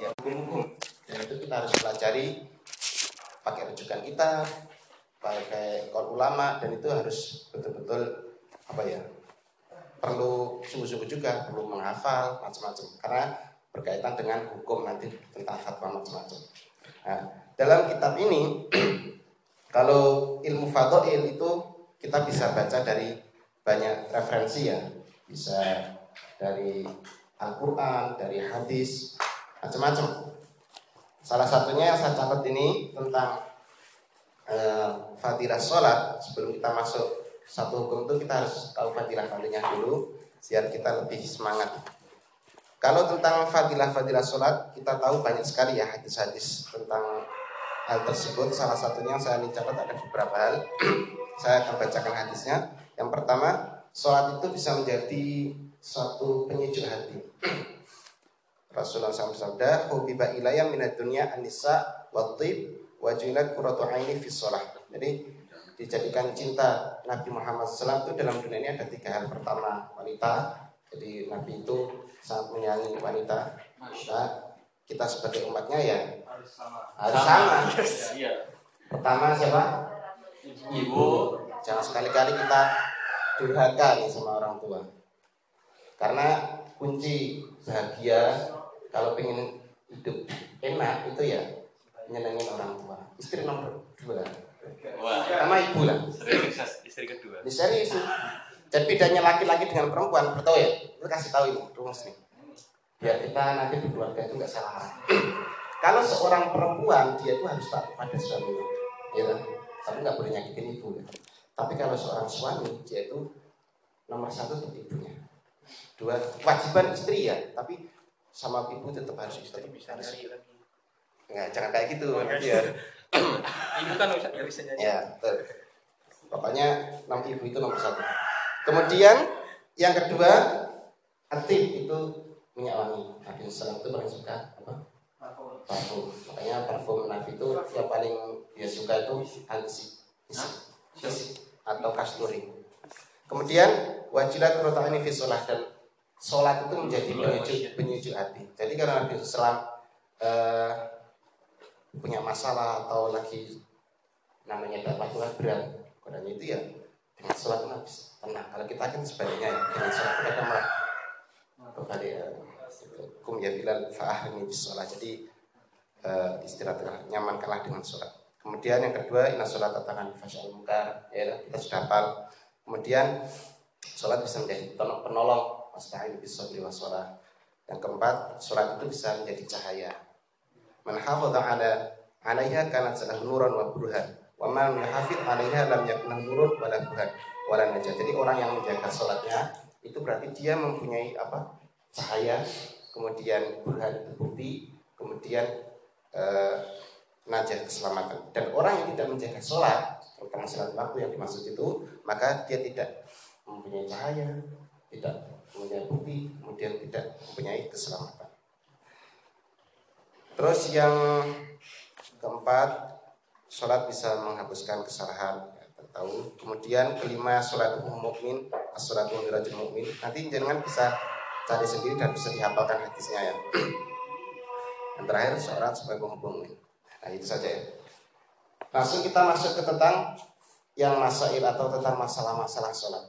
ya hukum-hukum. Dan itu kita harus pelajari pakai rujukan kita pakai kol ulama dan itu harus betul-betul apa ya perlu sungguh-sungguh juga perlu menghafal macam-macam. Karena berkaitan dengan hukum nanti tentang fatwa macam-macam. Nah, dalam kitab ini kalau ilmu fadhil itu kita bisa baca dari banyak referensi ya, bisa dari Al-Qur'an, dari hadis, macam-macam. Salah satunya yang saya catat ini tentang uh, fadilah sholat sebelum kita masuk satu hukum itu kita harus tahu fadilah-fadilahnya dulu biar kita lebih semangat. Kalau tentang fadilah-fadilah sholat kita tahu banyak sekali ya hadis-hadis tentang hal tersebut. Salah satunya yang saya catat ada beberapa hal. saya akan bacakan hadisnya. Yang pertama, sholat itu bisa menjadi suatu penyejuk hati. Rasulullah SAW bersabda, "Hubiba ilayya minad dunya an-nisa wa tib wa ju'ilat qurratu aini fi sholat." Jadi dijadikan cinta Nabi Muhammad SAW itu dalam dunia ini ada tiga hal. Pertama wanita. Jadi Nabi itu sangat menyayangi wanita. Nah, kita sebagai umatnya ya harus sama. Harus sama, iya. pertama siapa? Ibu. Jangan sekali-kali kita durhaka nih sama orang tua. Karena kunci bahagia kalau pengen hidup enak itu ya nyenengin orang tua istri nomor dua sama ibu lah. Istri kedua. Ini serius. Jadi bedanya laki-laki dengan perempuan, betul ya? Kita kasih tahu ini, rumus nih. Biar kita nanti di keluarga itu nggak salah Kalau seorang perempuan dia itu harus taat pada suaminya, ya kan? Tapi nggak boleh nyakitin ibu. Ya. Tapi kalau seorang suami dia itu nomor satu untuk ibunya. Dua kewajiban istri ya, tapi sama ibu tetap harus istri. Bisa lagi. Nggak, jangan kayak gitu. Nanti ya ibu kan nggak bisa nyanyi. Ya, betul. Pokoknya enam ibu itu nomor satu. Kemudian yang kedua, aktif itu minyak wangi. Nabi Sallam itu paling suka apa? Parfum. Makanya parfum Nabi itu yang paling dia suka itu ansi, atau kasturi. Kemudian wajilat ini visulah dan sholat itu menjadi penyujuk penyujuk hati. Jadi karena Nabi Sallam eh, punya masalah atau lagi namanya dapat Tuhan berat kodanya itu ya dengan sholat itu habis. Tenang kalau kita kan sebaliknya ya dengan sholat kita kan malah kembali ya kum ya bilal fa'ahni sholat. Jadi istirahat nyaman kalah dengan sholat. Kemudian yang kedua inna sholat tatakan fasyal mungkar. Ya kita sudah hafal. Kemudian sholat bisa menjadi penolong wasta'in bisa sholat yang keempat sholat itu bisa menjadi cahaya Man hafadha ala alaiha kanat salah nuran wa burhan. Wa man hafid alaiha lam yakun nurun burhan wa la najah. Jadi orang yang menjaga salatnya itu berarti dia mempunyai apa? cahaya, kemudian burhan itu bukti, kemudian eh, najah keselamatan. Dan orang yang tidak menjaga sholat, terutama sholat waktu yang dimaksud itu, maka dia tidak mempunyai cahaya, tidak bukti, kemudian tidak mempunyai keselamatan. Terus yang keempat, sholat bisa menghapuskan kesalahan. Ya, tahu. Kemudian kelima, sholat mukmin, sholat rajul mukmin. Nanti jangan bisa cari sendiri dan bisa dihafalkan hadisnya ya. Yang terakhir, sholat sebagai mukmin. Nah itu saja ya. Langsung kita masuk ke tentang yang masail atau tentang masalah-masalah sholat.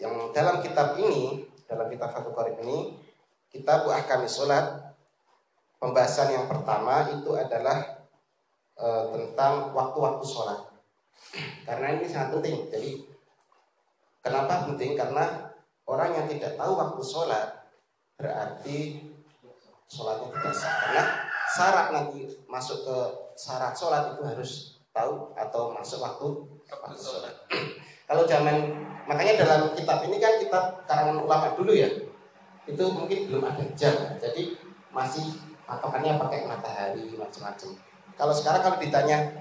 Yang dalam kitab ini, dalam kitab Fatul Qorib ini, kita buah kami sholat pembahasan yang pertama itu adalah e, tentang waktu-waktu sholat. Karena ini sangat penting. Jadi kenapa penting? Karena orang yang tidak tahu waktu sholat berarti sholatnya tidak sah. Karena syarat nanti masuk ke syarat sholat itu harus tahu atau masuk waktu waktu sholat. Kalau zaman makanya dalam kitab ini kan kitab karangan ulama dulu ya. Itu mungkin belum ada jam jadi masih patokannya pakai matahari macam-macam. Kalau sekarang kalau ditanya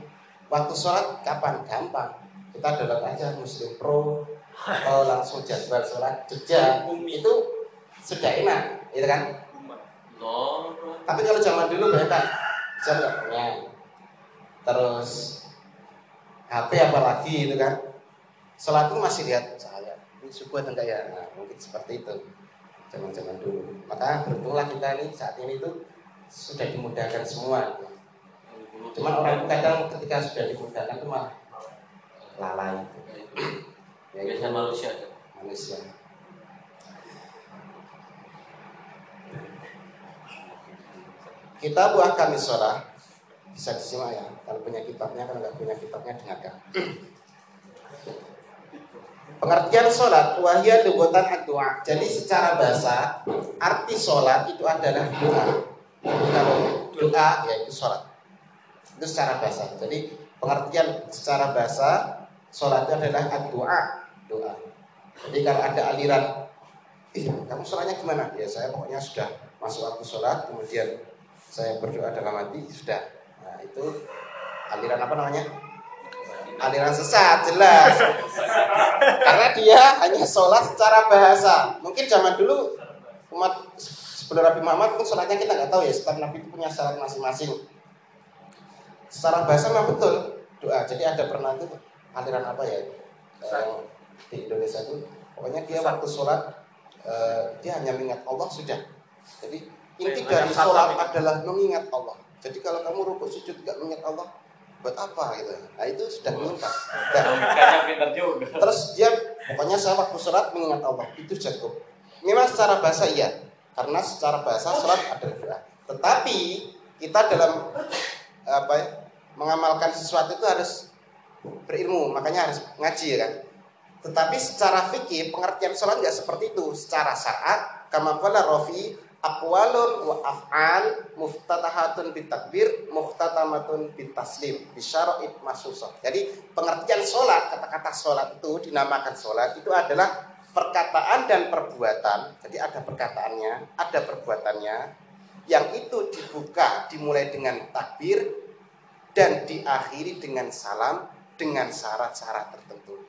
waktu sholat kapan? Gampang. Kita download aja Muslim Pro atau langsung jadwal sholat jejak itu sudah enak, gitu kan? Tapi kalau zaman dulu bayangkan saya nggak punya, terus HP apalagi itu kan, sholat itu masih lihat saya ini suku atau enggak ya, nah, mungkin seperti itu. Zaman-zaman dulu. Maka beruntunglah kita ini saat ini tuh sudah dimudahkan semua. Cuman orang kadang ketika sudah dimudahkan itu malah lalai. Ya, biasa manusia. Manusia. Kita buahkan sholat bisa disimak ya. Kalau punya kitabnya kalau nggak punya kitabnya dengarkan pengertian sholat wahya lugotan doa. Jadi secara bahasa arti sholat itu adalah doa. Kalau doa yaitu sholat. Itu secara bahasa. Jadi pengertian secara bahasa sholat itu adalah doa. Doa. Jadi kalau ada aliran kamu sholatnya gimana? Ya saya pokoknya sudah masuk waktu sholat, kemudian saya berdoa dalam hati sudah. Nah itu aliran apa namanya aliran sesat jelas. Karena dia hanya sholat secara bahasa. Mungkin zaman dulu umat sebelum Nabi Muhammad pun sholatnya kita nggak tahu ya setiap Nabi itu punya syarat masing-masing. Secara bahasa memang betul doa. Jadi ada pernah itu aliran apa ya? Yang di Indonesia itu pokoknya dia waktu sholat eh, dia hanya mengingat Allah sudah. Jadi Inti dari sholat adalah mengingat Allah. Jadi kalau kamu rukuk sujud tidak mengingat Allah, buat apa gitu? Nah itu sudah menyimpang. Nah, terus dia pokoknya saya waktu sholat mengingat Allah itu cukup. Memang secara bahasa iya, karena secara bahasa sholat adalah doa. Tetapi kita dalam apa ya, mengamalkan sesuatu itu harus berilmu, makanya harus ngaji ya kan. Tetapi secara fikih pengertian sholat nggak seperti itu. Secara syariat, kama Rofi aqwalun wa af'al muftatahatun bitakbir muftatamatun bitaslim bisyara'id masusah. Jadi pengertian sholat, kata-kata sholat itu dinamakan sholat itu adalah perkataan dan perbuatan. Jadi ada perkataannya, ada perbuatannya yang itu dibuka dimulai dengan takbir dan diakhiri dengan salam dengan syarat-syarat tertentu.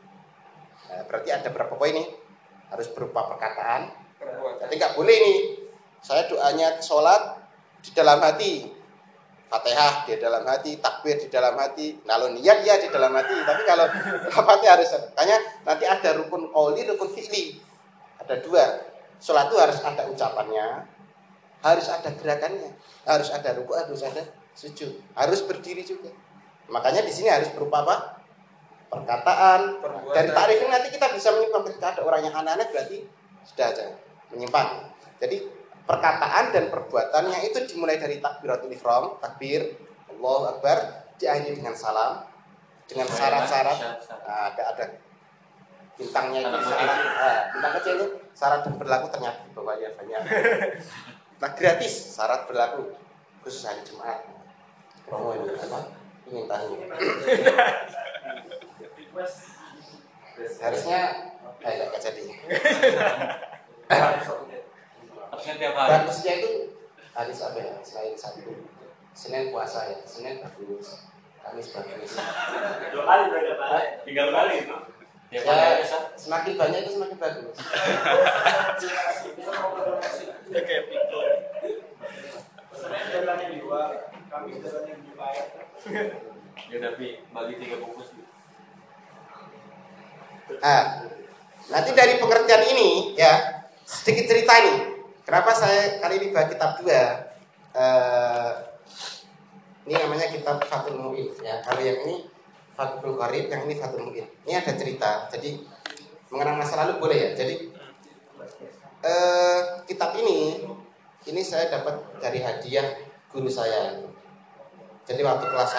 Nah, berarti ada berapa poin ini? Harus berupa perkataan. Jadi nggak boleh nih saya doanya sholat di dalam hati Fatihah di dalam hati, takbir di dalam hati, lalu niat ya di dalam hati. Tapi kalau rapatnya harus, makanya nanti ada rukun qawli, rukun fi'li. Ada dua. Sholat itu harus ada ucapannya, harus ada gerakannya, harus ada ruku, harus ada sujud, harus berdiri juga. Makanya di sini harus berupa apa? Perkataan. Perbuatan. Dari tarifnya nanti kita bisa menyimpang ketika ada orang yang aneh-aneh berarti sudah aja menyimpang. Jadi perkataan dan perbuatannya itu dimulai dari takbiratul ihram, takbir, Allahu Akbar, diakhiri dengan salam, dengan syarat-syarat, nah, ada ada bintangnya itu syarat, nah, bintang kecil itu syarat dan berlaku ternyata di bawahnya banyak. Nah gratis syarat berlaku khusus hari Jumat. Promo ini apa? Ingin tahu. Harusnya eh enggak jadi. Hari. Bagusnya itu hari apa ya? Selain satu. Senin puasa ya. Senin bagus. Kamis bagus. Dua kali berapa kali? Tiga kali itu. Ya, ya semakin banyak itu semakin bagus. Ya kayak pikul. Senin jalannya dua, Kamis jalannya dua. Ya tapi bagi tiga bungkus. Ah, nanti dari pengertian ini ya sedikit cerita ini Kenapa saya kali ini baca kitab dua? Uh, ini namanya kitab Fatul Mu'in ya. Kalau yang ini Fatul Qarib, yang ini Fatul Mu'in. Ini ada cerita. Jadi mengenang masa lalu boleh ya. Jadi uh, kitab ini ini saya dapat dari hadiah guru saya. Jadi waktu kelas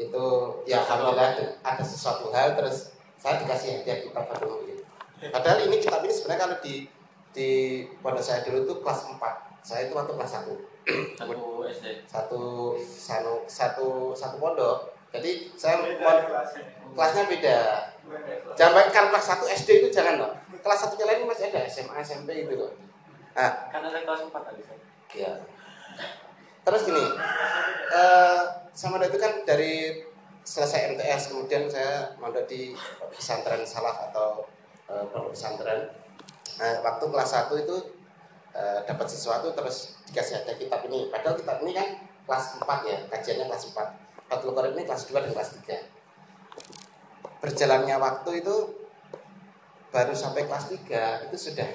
1 itu ya alhamdulillah ada sesuatu hal terus saya dikasih hadiah kitab Fatul Mu'in. Padahal ini kitab ini sebenarnya kalau di di pada saya dulu itu kelas 4 saya itu waktu kelas 1 satu SD. Satu satu satu satu pondok. Jadi saya pond, kelasnya. beda. Jangan kan kelas 1 SD itu jangan loh kelas satunya lain masih ada SMA SMP itu loh nah. Kan ada kelas 4 tadi ya terus gini uh, sama itu kan dari selesai MTS kemudian saya mondok di pesantren salah atau uh, pesantren Nah, waktu kelas 1 itu e, dapat sesuatu terus dikasih ada kitab ini. Padahal kitab ini kan kelas 4 ya, kajiannya kelas 4. Fathul Qorib ini kelas 2 dan kelas 3. Berjalannya waktu itu baru sampai kelas 3 itu sudah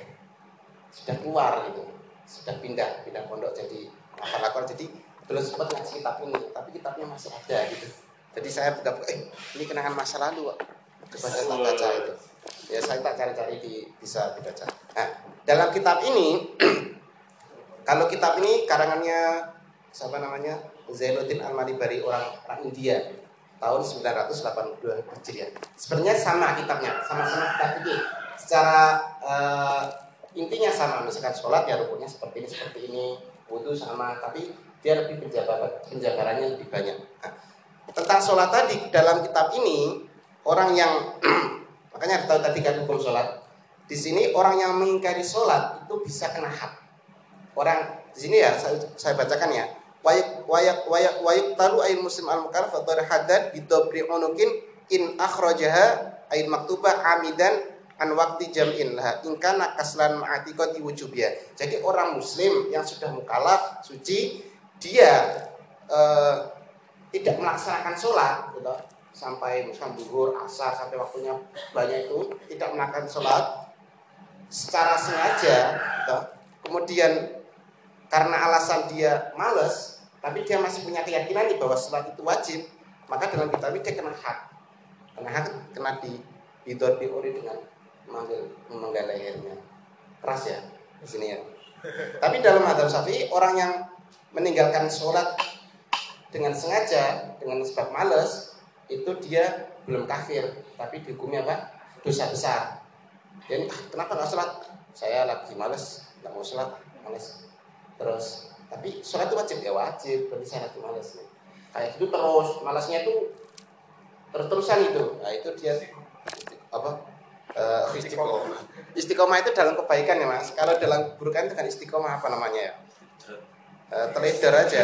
sudah keluar gitu. sudah pindah pindah pondok jadi hafal Al-Quran jadi belum sempat ngaji kitab ini tapi kitabnya masih ada gitu jadi saya buka eh ini kenangan masa lalu coba saya baca itu ya saya tak cari-cari di bisa dibaca nah dalam kitab ini kalau kitab ini karangannya siapa namanya Zainuddin Al-Malibari orang orang India tahun 982 Hijriah. Sebenarnya sama kitabnya, sama-sama kitab ini. Secara eh, intinya sama, misalkan sholat ya rukunnya seperti ini, seperti ini, wudhu sama, tapi dia lebih penjabaran, penjabarannya lebih banyak. Nah, tentang sholat tadi dalam kitab ini orang yang makanya tahu tadi kan hukum sholat. Di sini orang yang mengingkari sholat itu bisa kena had. Orang di sini ya saya, saya bacakan ya wayak wayak wayak wayak talu ain muslim al mukar fatar haddad bidobri unukin in akhrajaha ain maktubah amidan an waktu jam'in lah in kana kaslan ma'atiqati wujubiyah jadi orang muslim yang sudah mukalaf suci dia eh, tidak melaksanakan sholat gitu sampai misalkan duhur asar sampai waktunya banyak itu tidak melakukan sholat secara sengaja gitu. kemudian karena alasan dia males, tapi dia masih punya keyakinan nih bahwa sholat itu wajib, maka dalam kitab ini dia kena hak, kena hak, kena di di ori dengan memanggil lehernya, keras ya di sini ya. Tapi dalam hadap syafi'i orang yang meninggalkan sholat dengan sengaja, dengan sebab males, itu dia belum kafir, tapi dihukumnya apa? Dosa besar. Jadi ah, kenapa nggak sholat? Saya lagi males, nggak mau sholat, males. Terus tapi sholat itu wajib ya wajib. Berarti saya lagi malas nih. Kayak gitu terus malasnya itu terus terusan itu. Nah itu dia apa? Uh, istiqomah. Istiqomah itu dalam kebaikan ya mas. Kalau dalam keburukan itu kan istiqomah apa namanya ya? Uh, teledor aja.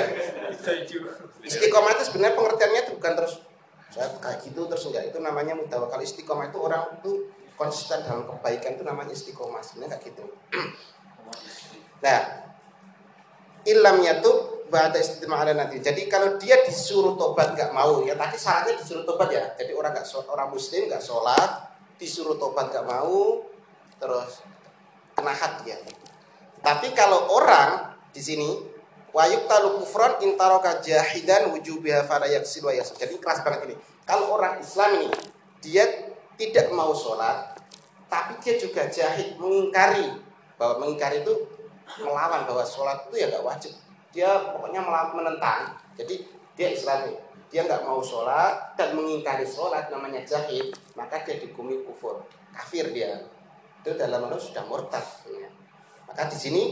Istiqomah itu sebenarnya pengertiannya itu bukan terus saya kayak gitu terus enggak itu namanya mutawakal istiqomah itu orang itu konsisten dalam kebaikan itu namanya istiqomah sebenarnya kayak gitu nah ilam yatub ba'da istimewa nanti. Jadi kalau dia disuruh tobat nggak mau ya tadi syaratnya disuruh tobat ya. Jadi orang nggak orang muslim nggak sholat disuruh tobat nggak mau terus kena had ya. Tapi kalau orang di sini wayuk talu kufron intaroka jahidan wujubiha fala yaksil Jadi keras banget ini. Kalau orang Islam ini dia tidak mau sholat tapi dia juga jahid mengingkari. Bahwa mengingkari itu melawan bahwa sholat itu ya nggak wajib. Dia pokoknya menentang. Jadi dia Islami. Dia nggak mau sholat dan mengingkari sholat namanya jahil maka dia dihukumi kufur. Kafir dia. Itu dalam Allah sudah murtad. Maka di sini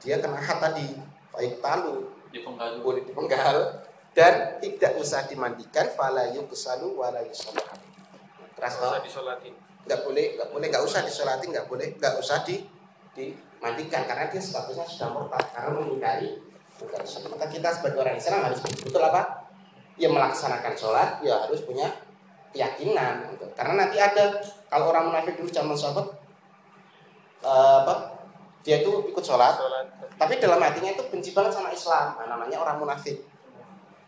dia kena hat tadi baik talu. Dipenggal. Boleh dipenggal. Dan tidak usah dimandikan. Fala yuqsalu wala yusallu keras nggak disolatin nggak boleh nggak boleh nggak usah disolatin nggak boleh nggak usah di dimandikan. Karena dia statusnya sudah murtad karena mengingkari maka kita sebagai orang Islam harus betul apa? Ya melaksanakan sholat ya harus punya keyakinan. Gitu. karena nanti ada kalau orang munafik dulu zaman sahabat uh, apa dia itu ikut sholat, sholat. Tapi dalam hatinya itu benci banget sama Islam. Nah, namanya orang munafik.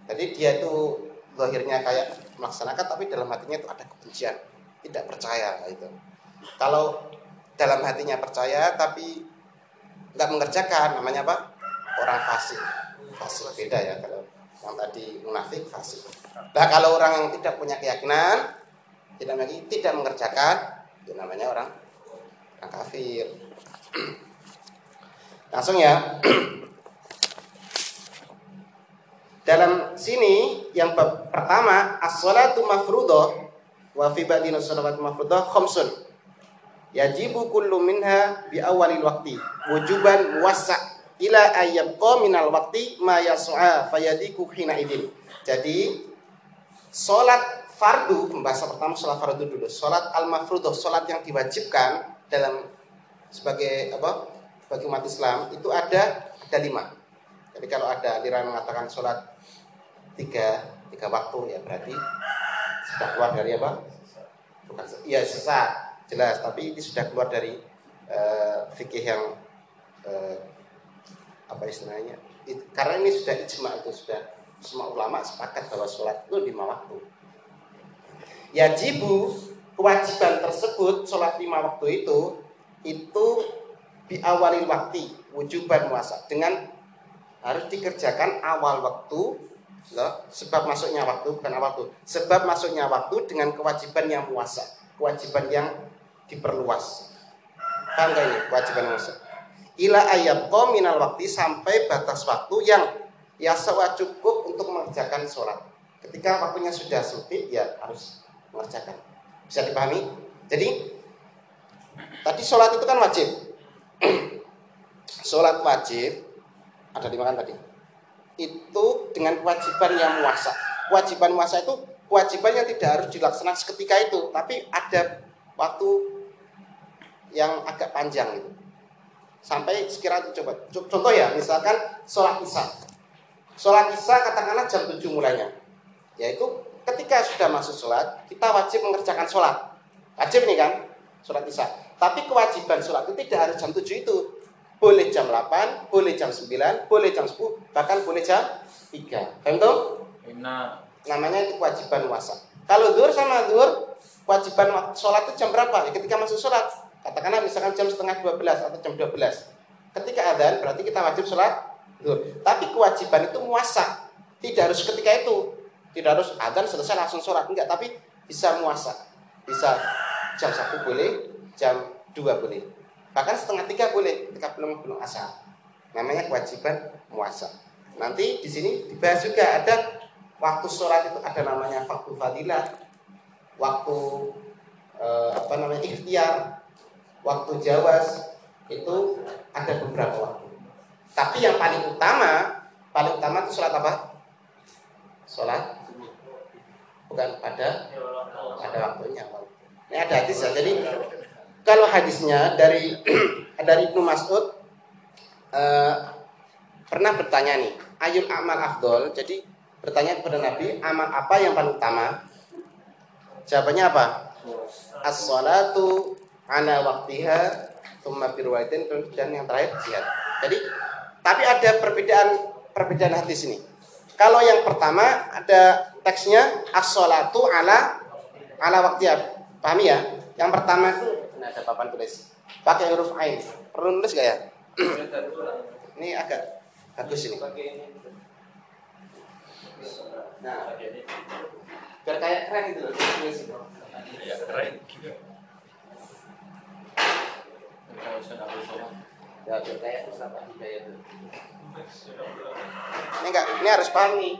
Jadi dia itu lahirnya kayak melaksanakan tapi dalam hatinya itu ada kebencian. Tidak percaya itu kalau dalam hatinya percaya tapi nggak mengerjakan namanya apa? Orang fasik. Fasik beda ya. Kalau yang tadi munafik fasik. Nah kalau orang yang tidak punya keyakinan tidak lagi tidak mengerjakan itu namanya orang orang kafir langsung ya. Dalam sini yang pertama as-salatu mafruḍah wa fi ba'dina salawat mafruḍah khamsun. Yajibu kullu minha bi awalil waqti. Wujuban muwassa ila ayyabqa minal waqti ma yas'a fayadiku hina idin. Jadi salat fardu pembahasan pertama salat fardu dulu. Salat al mafruḍah salat yang diwajibkan dalam sebagai apa bagi umat Islam itu ada ada lima. Jadi kalau ada aliran mengatakan salat tiga tiga waktu ya berarti sudah keluar dari apa? Bukan ya sesat jelas. Tapi ini sudah keluar dari uh, fikih yang uh, apa istilahnya? It, karena ini sudah ijma itu sudah semua ulama sepakat bahwa sholat itu lima waktu. Yajibu kewajiban tersebut sholat lima waktu itu itu awalil waktu wujuban muasa dengan harus dikerjakan awal waktu loh, sebab masuknya waktu bukan awal waktu. Sebab masuknya waktu dengan kewajiban yang muasa kewajiban yang diperluas. Paham ini kewajiban muasa ila ayat minal waktu sampai batas waktu yang ya sewa cukup untuk mengerjakan sholat. Ketika waktunya sudah sempit ya harus mengerjakan. Bisa dipahami? Jadi tadi sholat itu kan wajib sholat wajib ada lima kan tadi? Itu dengan kewajiban yang muasa. Kewajiban muasa itu kewajiban yang tidak harus dilaksanakan seketika itu tapi ada waktu yang agak panjang itu. Sampai sekiranya coba. Contoh ya misalkan sholat isya. Sholat isya katakanlah jam 7 mulainya. Yaitu ketika sudah masuk sholat kita wajib mengerjakan sholat. Wajib nih kan sholat isya tapi kewajiban sholat itu tidak harus jam 7 itu boleh jam 8, boleh jam 9, boleh jam 10, bahkan boleh jam 3. Paham tuh? Namanya itu kewajiban puasa. Kalau zuhur sama zuhur, kewajiban sholat itu jam berapa? Ya, ketika masuk sholat. Katakanlah misalkan jam setengah 12 atau jam 12. Ketika adzan berarti kita wajib sholat zuhur. Tapi kewajiban itu muasa. Tidak harus ketika itu. Tidak harus adzan selesai langsung sholat. Enggak, tapi bisa muasa. Bisa jam 1 boleh, jam 2 boleh. Bahkan setengah tiga boleh ketika belum belum asal. Namanya kewajiban muasa. Nanti di sini dibahas juga ada waktu sholat itu ada namanya waktu fadilah, waktu eh, apa namanya ikhtiar, waktu jawas itu ada beberapa waktu. Tapi yang paling utama, paling utama itu sholat apa? Sholat bukan pada pada waktunya. Ini ada hadis ya. Jadi kalau hadisnya dari dari Ibnu Mas'ud uh, pernah bertanya nih, ayul amal afdol. Jadi bertanya kepada Nabi, amal apa yang paling utama? Jawabannya apa? As-salatu ala waktiha thumma birwaitin dan yang terakhir jihad. Jadi tapi ada perbedaan perbedaan hadis ini. Kalau yang pertama ada teksnya as-salatu ala ala waktiha. Pahami ya? Yang pertama itu Nah, ada papan tulis. Pakai huruf ain. Perlu nulis gak ya? ini agak bagus ini. Nah, biar kayak keren gitu loh. Tulis itu. Ya, keren. Ya, biar kayak itu. Ini enggak, ini harus paham nih.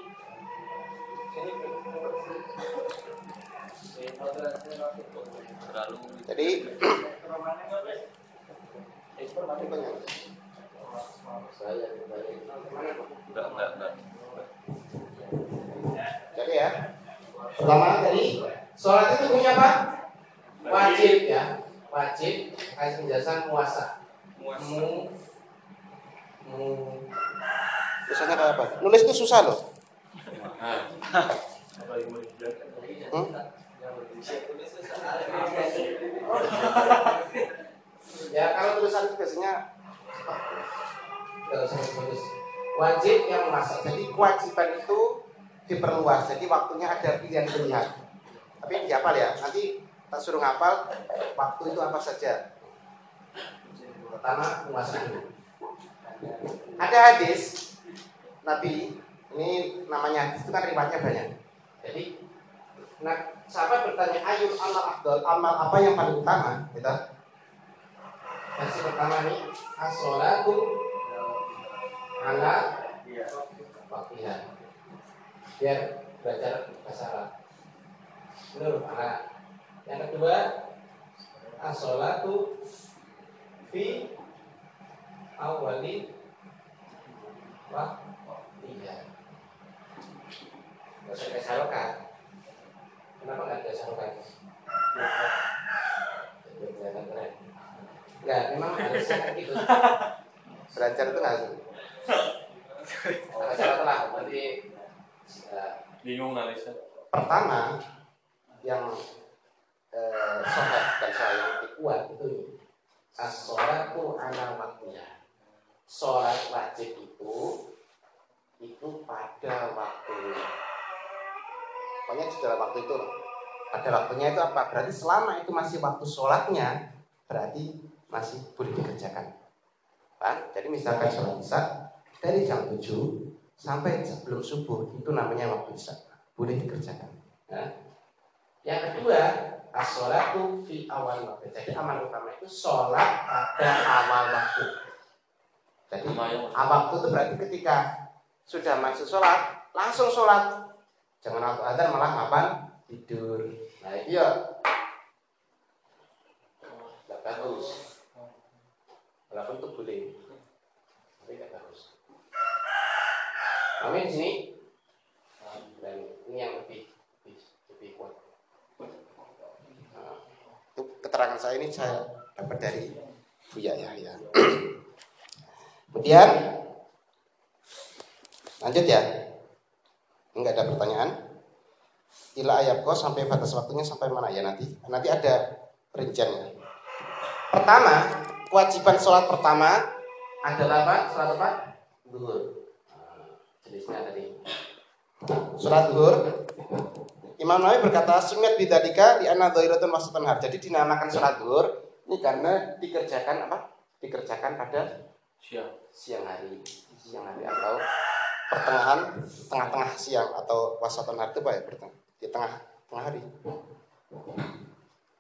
Jadi Jadi ya, pertama tadi sholat itu punya apa? Wajib ya, wajib kasih penjelasan puasa. Mu, mu, Tulisannya kayak apa? Nulis itu susah loh. Hmm? ya kalau tulisan itu biasanya wajib yang masak. Jadi kewajiban itu diperluas. Jadi waktunya ada pilihan pilihan. Tapi dihafal ya. Nanti tak suruh ngapal waktu itu apa saja? Pertama menguasai dulu. Ada hadis Nabi ini namanya hadis itu kan riwayatnya banyak. Jadi nah sahabat bertanya ayul amal afdal amal apa yang paling utama? Gitu. Versi pertama nih as-sholatu ala waktiha biar belajar bahasa Arab. Ala yang kedua as-sholatu fi awali waktiha Bahasa kesarokan Kenapa nggak ada sarukan? Kelihatan keren. Enggak, memang harusnya kan gitu. Belajar itu nggak sih? Ada salah lah, nanti bingung nanti. Pertama, yang eh, sholat dan sholat yang kuat itu as-sholatu ala waktunya. Sholat wajib itu itu pada waktunya pokoknya di dalam waktu itu pada waktunya itu apa berarti selama itu masih waktu sholatnya berarti masih boleh dikerjakan Pak. Jadi misalkan sholat isya dari jam 7 sampai sebelum subuh itu namanya waktu isya. Boleh dikerjakan. Ya. Yang kedua, as-sholatu fi awal waktu. Jadi amal utama itu sholat pada awal waktu. Jadi awal waktu itu berarti ketika sudah masuk sholat, langsung sholat. Jangan waktu adzan malah kapan tidur. Nah itu ya tidak bagus. Walaupun itu boleh, tapi tidak bagus. Kami di sini dan ini yang lebih lebih, lebih kuat. Nah, itu keterangan saya ini saya dapat dari Buya Yahya. Kemudian lanjut ya. Enggak ada pertanyaan. Ila ayat kok sampai batas waktunya sampai mana ya nanti? Nanti ada rinciannya. Pertama, kewajiban sholat pertama adalah apa? Sholat apa? Duhur. Nah, jenisnya tadi. Sholat duhur. Imam Nawawi berkata sunat bidalika di anak doiratun wasatan har. Jadi dinamakan sholat duhur ini karena dikerjakan apa? Dikerjakan pada siang siang hari, siang hari atau pertengahan tengah-tengah siang atau wasatan hari itu apa ya di tengah tengah hari.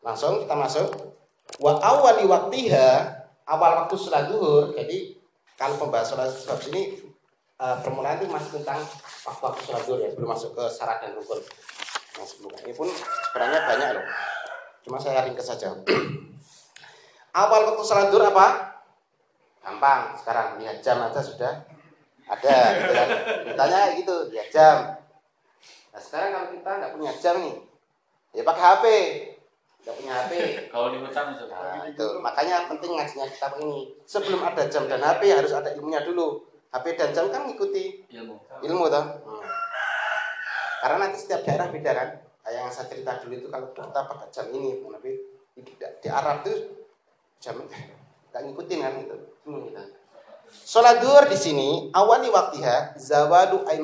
Langsung kita masuk. Wa awali waktiha awal waktu sholat duhur jadi kalau pembahasan sholat sholat ini uh, permulaan itu masih tentang waktu-waktu sholat duhur ya belum masuk ke syarat dan rukun. Yang sebelumnya ini pun sebenarnya banyak loh. Cuma saya ringkas saja. Awal waktu sholat duhur apa? Gampang. Sekarang lihat jam aja sudah ada gitu kan. Ditanya gitu lihat jam. Nah sekarang kalau kita nggak punya jam nih ya pakai HP nggak punya HP kalau di hutan itu. Nah, itu. Makanya penting ngajinya kitab ini. Sebelum ada jam dan HP harus ada ilmunya dulu. HP dan jam kan ngikuti ilmu. ilmu toh. Hmm. karena nanti setiap daerah beda kan. Kayak yang saya cerita dulu itu kalau kita pakai jam ini tapi di, di Arab tuh jam nggak ngikutin kan itu Hmm, gitu. Sholat duhur di sini awali waktiha zawalu ay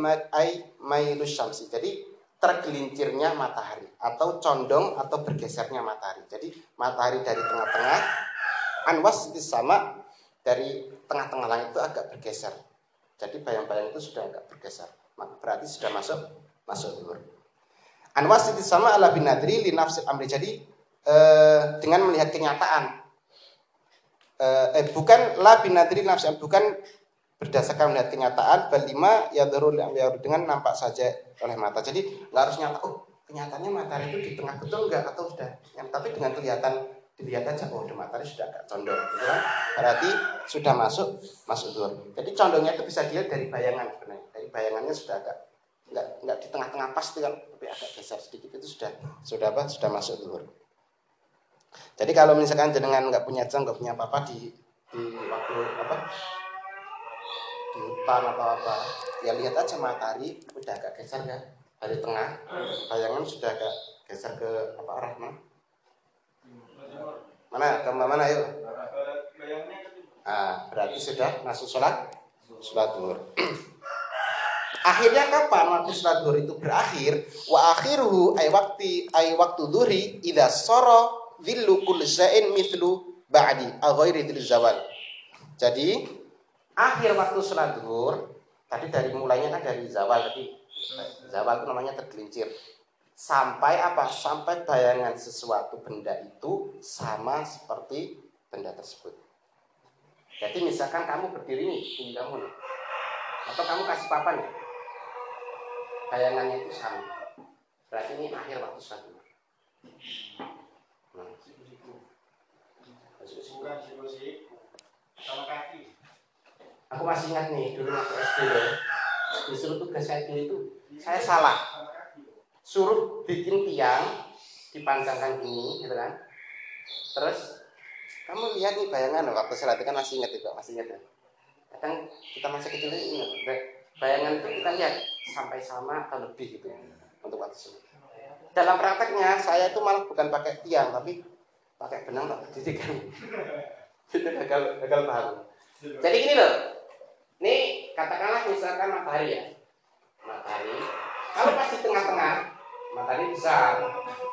mailus syamsi. Jadi tergelincirnya matahari atau condong atau bergesernya matahari. Jadi matahari dari tengah-tengah anwas itu sama dari tengah-tengah langit itu agak bergeser. Jadi bayang-bayang itu sudah agak bergeser. Berarti sudah masuk masuk duhur. Anwas itu sama ala binadri li nafsil amri. Jadi eh, dengan melihat kenyataan eh, bukan la binadri nafsi bukan berdasarkan melihat kenyataan belima ya dengan nampak saja oleh mata. Jadi nggak harus nyata oh kenyataannya matahari itu di tengah betul nggak atau sudah yang tapi dengan kelihatan dilihat aja oh matahari sudah agak condong gitu kan? Berarti sudah masuk masuk duhur jadi condongnya itu bisa dilihat dari bayangan sebenarnya. Dari bayangannya sudah agak nggak nggak di tengah-tengah pas kan tapi agak geser sedikit itu sudah sudah apa sudah masuk duhur jadi kalau misalkan jenengan nggak punya jam, nggak punya apa-apa di di waktu apa di hutan atau apa, ya lihat aja matahari udah agak geser kan dari tengah, bayangan sudah agak geser ke apa arah mana? Mana ke mana yuk? Ah, berarti sudah masuk sholat sholat duhur. Akhirnya kapan waktu sholat duhur itu berakhir? Wa akhiruhu ay waktu ay waktu duhri ida soro dhillu kulli syai'in mithlu ba'di al ghairi zawal. Jadi akhir waktu sholat zuhur tadi dari mulainya kan dari zawal tadi. Zawal itu namanya tergelincir. Sampai apa? Sampai bayangan sesuatu benda itu sama seperti benda tersebut. Jadi misalkan kamu berdiri nih, ini kamu nih. Atau kamu kasih papan nih. Bayangannya itu sama. Berarti ini akhir waktu sholat zuhur. Bukan siku-siku. Sama kaki. Aku masih ingat nih dulu waktu SD ya. Disuruh tugas saya itu saya salah. Suruh bikin tiang dipanjangkan gini, gitu kan? Terus kamu lihat nih bayangan waktu saya kan masih ingat juga, masih ingat ya. Kadang kita masih kecil ini ingat, bayangan itu kita lihat sampai sama atau lebih gitu untuk waktu subuh. Dalam prakteknya saya itu malah bukan pakai tiang tapi pakai benang tak pendidikan itu gagal gagal paham. Jadi gini loh. Ini katakanlah misalkan matahari ya. Matahari. Kalau pas di tengah-tengah matahari besar.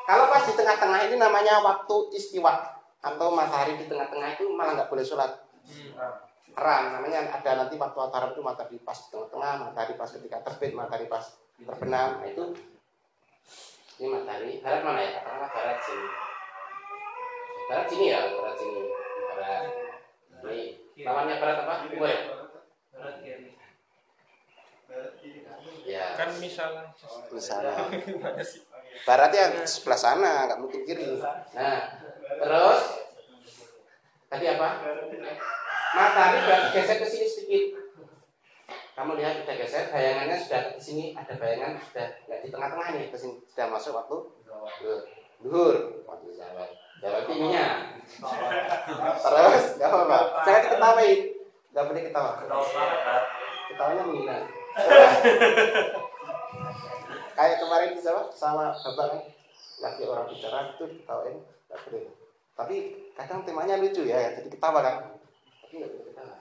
Kalau pas di tengah-tengah ini namanya waktu istiwa atau matahari di tengah-tengah itu malah nggak boleh sholat. Terang. Namanya ada nanti waktu antara itu matahari pas di tengah-tengah matahari pas ketika terbit matahari pas terbenam. Nah, itu ini matahari. Barat mana ya? Katakanlah barat sini barat sini ya barat sini. Barat. Ini lawannya barat apa? Timur ya? Barat kiri. Ya. Kan misalnya. Misalnya barat yang sebelah sana nggak mungkin kiri. Nah terus? Tadi apa? Matahari berarti geser ke sini sedikit. Kamu lihat sudah geser bayangannya sudah di sini ada bayangan sudah nggak di tengah-tengah nih ke sini sudah masuk waktu duhur. Waktu zawal zawal tingginya terus nggak apa-apa. Jangan diketawain. Nggak boleh ketawa. Ketawanya menghina. Kayak kemarin sama sama bapak kan? Lagi orang bicara itu ketawain nggak boleh. Tapi kadang temanya lucu ya jadi ketawa kan? Tapi nggak boleh ketawa.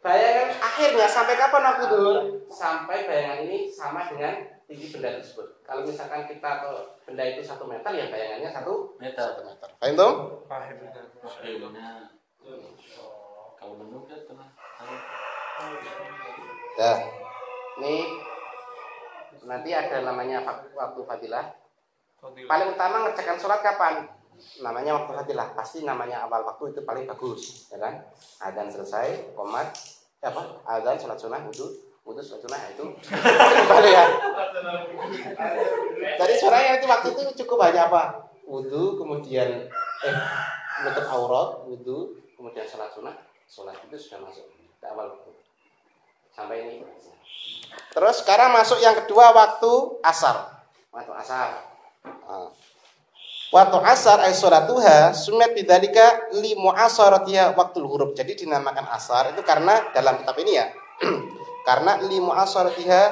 Bayangan akhirnya sampai kapan aku dulu sampai bayangan ini sama dengan tinggi benda tersebut. Kalau misalkan kita atau benda itu satu meter ya bayangannya satu meter. satu meter. Paham tuh paham kalau menurut kan ya. Ini nanti ada namanya waktu fadilah. Paling utama ngerjakan sholat kapan? Namanya waktu fadilah. Pasti namanya awal waktu itu paling bagus ya kan? Adzan selesai komat ya apa? Adzan sholat sunnah wudhu wudhu sholat sunnah itu. Ya. Jadi suaranya itu waktu itu cukup banyak apa? Wudhu kemudian eh menutup aurat wudhu kemudian sholat sunnah sholat itu sudah masuk ke awal waktu sampai ini. Terus sekarang masuk yang kedua waktu asar. Waktu asar. Nah. Waktu asar ay sholatuha sunnat bidzalika li mu'asaratiha waktu huruf. Jadi dinamakan asar itu karena dalam kitab ini ya. karena li mu'asaratiha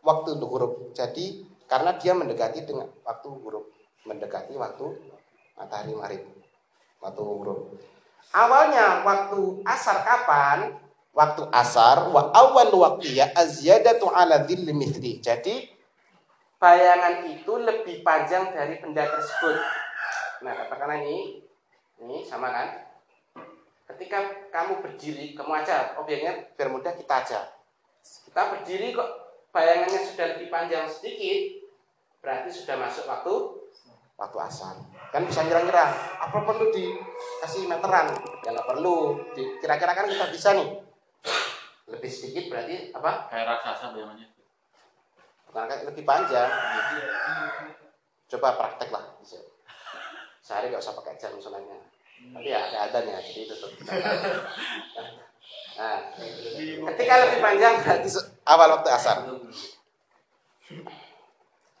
waktu huruf. Jadi karena dia mendekati dengan waktu huruf, mendekati waktu matahari marib. Waktu huruf. Awalnya waktu asar kapan? Waktu asar wa awal waktu ya azyadatu ala dhilli. Jadi bayangan itu lebih panjang dari benda tersebut. Nah, katakanlah ini, ini sama kan? Ketika kamu berdiri, kamu aja objeknya biar mudah kita aja. Kita berdiri kok bayangannya sudah lebih panjang sedikit, berarti sudah masuk waktu waktu asar. Kan bisa ngira-ngira, apa perlu dikasih meteran? Ya nggak perlu. Kira-kira kan kita bisa nih. Lebih sedikit berarti apa? Kayak raksasa bayangannya karena lebih panjang coba praktek lah sehari nggak usah pakai jam misalnya tapi ya ada adanya jadi tetap nah ketika lebih panjang berarti awal waktu asar.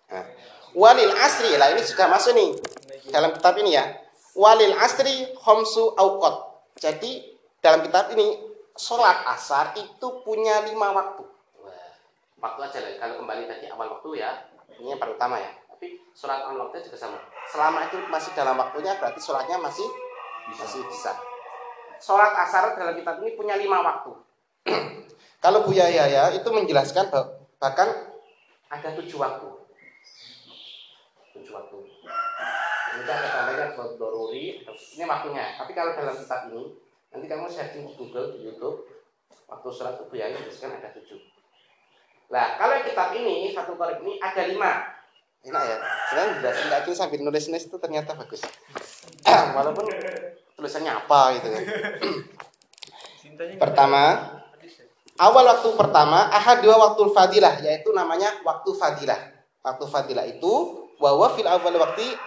Nah, walil asri lah ini sudah masuk nih dalam kitab ini ya. Walil asri homsu aukot jadi dalam kitab ini sholat asar itu punya lima waktu. Waktu aja lah. Kalau kembali tadi awal waktu ya ini yang pertama ya. Tapi sholat awal waktu juga sama. Selama itu masih dalam waktunya berarti sholatnya masih bisa. masih bisa sholat asar dalam kitab ini punya lima waktu kalau Bu Yaya ya itu menjelaskan bahkan ada tujuh waktu tujuh waktu ini ada tambahnya doruri ini waktunya tapi kalau dalam kitab ini nanti kamu searching di Google di YouTube waktu sholat Bu Yaya kan ada tujuh Nah, kalau kitab ini, satu korek ini ada lima. Enak ya. Sebenarnya jelasin lagi sambil nulis-nulis itu ternyata bagus. Walaupun tulisannya apa gitu kan. pertama, awal waktu pertama, ahad dua waktu fadilah, yaitu namanya waktu fadilah. Waktu fadilah itu, bahwa fil awal waktu,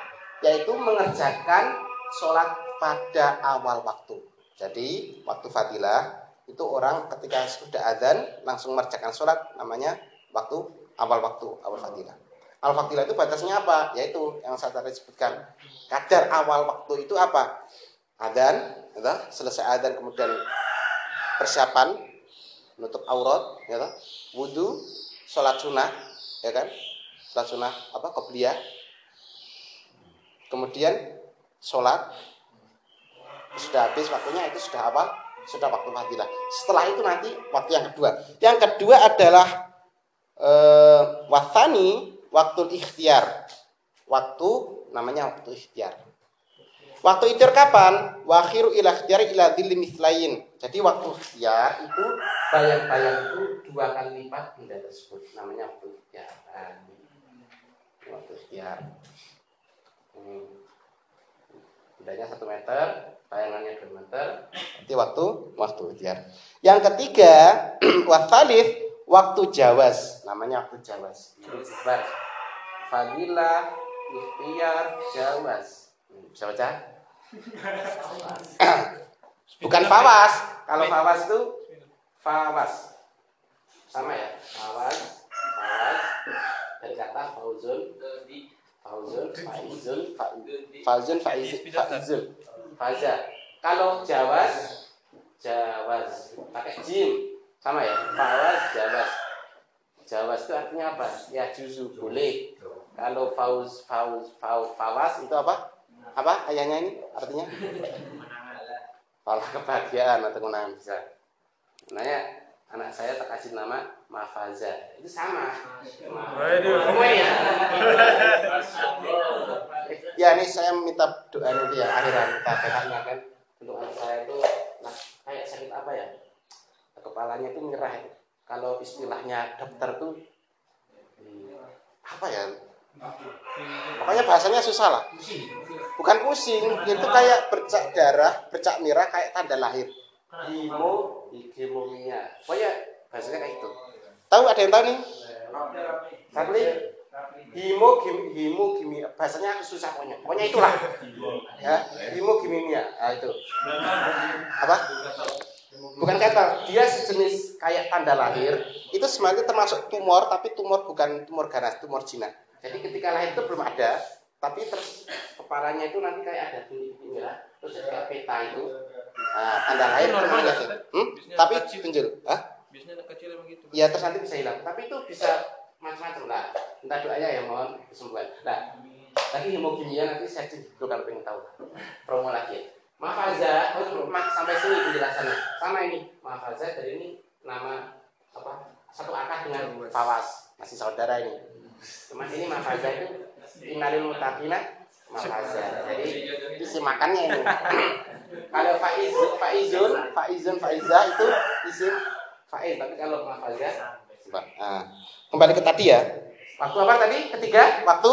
yaitu mengerjakan sholat pada awal waktu. Jadi, waktu fadilah itu orang ketika sudah adzan langsung mengerjakan sholat namanya waktu awal waktu awal fadilah. Awal fadilah itu batasnya apa? Yaitu yang saya tadi sebutkan. Kadar awal waktu itu apa? Adzan, ya, selesai adzan kemudian persiapan menutup aurat, ya, wudhu, sholat sunnah, ya kan? Sholat sunnah apa? Qobliyah. Kemudian sholat sudah habis waktunya itu sudah apa? sudah waktu fadilah. Setelah itu nanti waktu yang kedua. Yang kedua adalah eh, watani waktu ikhtiar. Waktu namanya waktu ikhtiar. Waktu ikhtiar kapan? Wakhiru ila ikhtiyari ila dhilli mithlain. Jadi waktu ikhtiar itu bayang-bayang itu dua kali lipat benda tersebut. Namanya waktu ikhtiar. Waktu ikhtiar. Ini bendanya satu meter, bayangannya dua meter. Jadi waktu waktu ikhtiar. Yang ketiga, wasalif waktu jawas. Namanya waktu jawas. Fadilah, ikhtiar, jawas. Hmm, Bisa baca? Bukan fawas. Kalau fawas itu fawas. Sama ya? Fawas, fawas. Dari kata fauzun, fauzun, faizun, fa- fauzun, faizun, faizun. Faza. Kalau jawas, jawas. Pakai jim. Sama ya? Fawas, jawas. Jawas itu artinya apa? Ya juzu boleh. Kalau fauz, fauz, fauz, fawas itu apa? Apa ayahnya ini artinya? Falah kebahagiaan atau kemenangan bisa. Nanya anak saya tak kasih nama Mafaza. Itu sama. Semua ya. ya ini saya minta doa nanti ya akhiran kita PKnya kan untuk anak saya itu nah, kayak sakit apa ya kepalanya itu menyerah ya. kalau istilahnya dokter tuh hmm, apa ya pokoknya bahasanya susah lah bukan pusing itu kayak bercak darah bercak merah kayak tanda lahir. Himo higimomia pokoknya bahasanya kayak itu tahu ada yang tahu nih? Rapli himo himo gimi bahasanya susah pokoknya. Pokoknya itulah. Ya himo gimimia ah itu. Apa? Bukan kata dia sejenis kayak tanda lahir. Itu sebenarnya termasuk tumor tapi tumor bukan tumor ganas tumor jinak. Jadi ketika lahir itu belum ada tapi terus kepalanya itu nanti kayak ada bintik merah terus jadi kayak peta itu. Lahir Itu normal nggak. Ustaz? hmm? Tapi kecil. penjel Hah? Biasanya anak kecil emang gitu. ya terus nanti bisa hilang. Tapi itu bisa macam-macam lah. Entah doanya ya mohon kesembuhan. Nah tadi hemokimia nanti saya cerita kalau pengen tahu. Promo lagi ya. Mafaza, oh, ma- sampai sini penjelasannya sama ini. Mafaza dari ini nama apa satu akar dengan Fawas. Masih saudara ini. Cuma ini Mafaza itu Inalil mutakina Mafaza jadi isi makannya ini kalau Faizun Faizun Faizun Faiza itu isim Faiz tapi kalau Mafaza Nah, kembali ke tadi ya. Waktu apa tadi? Ketiga, waktu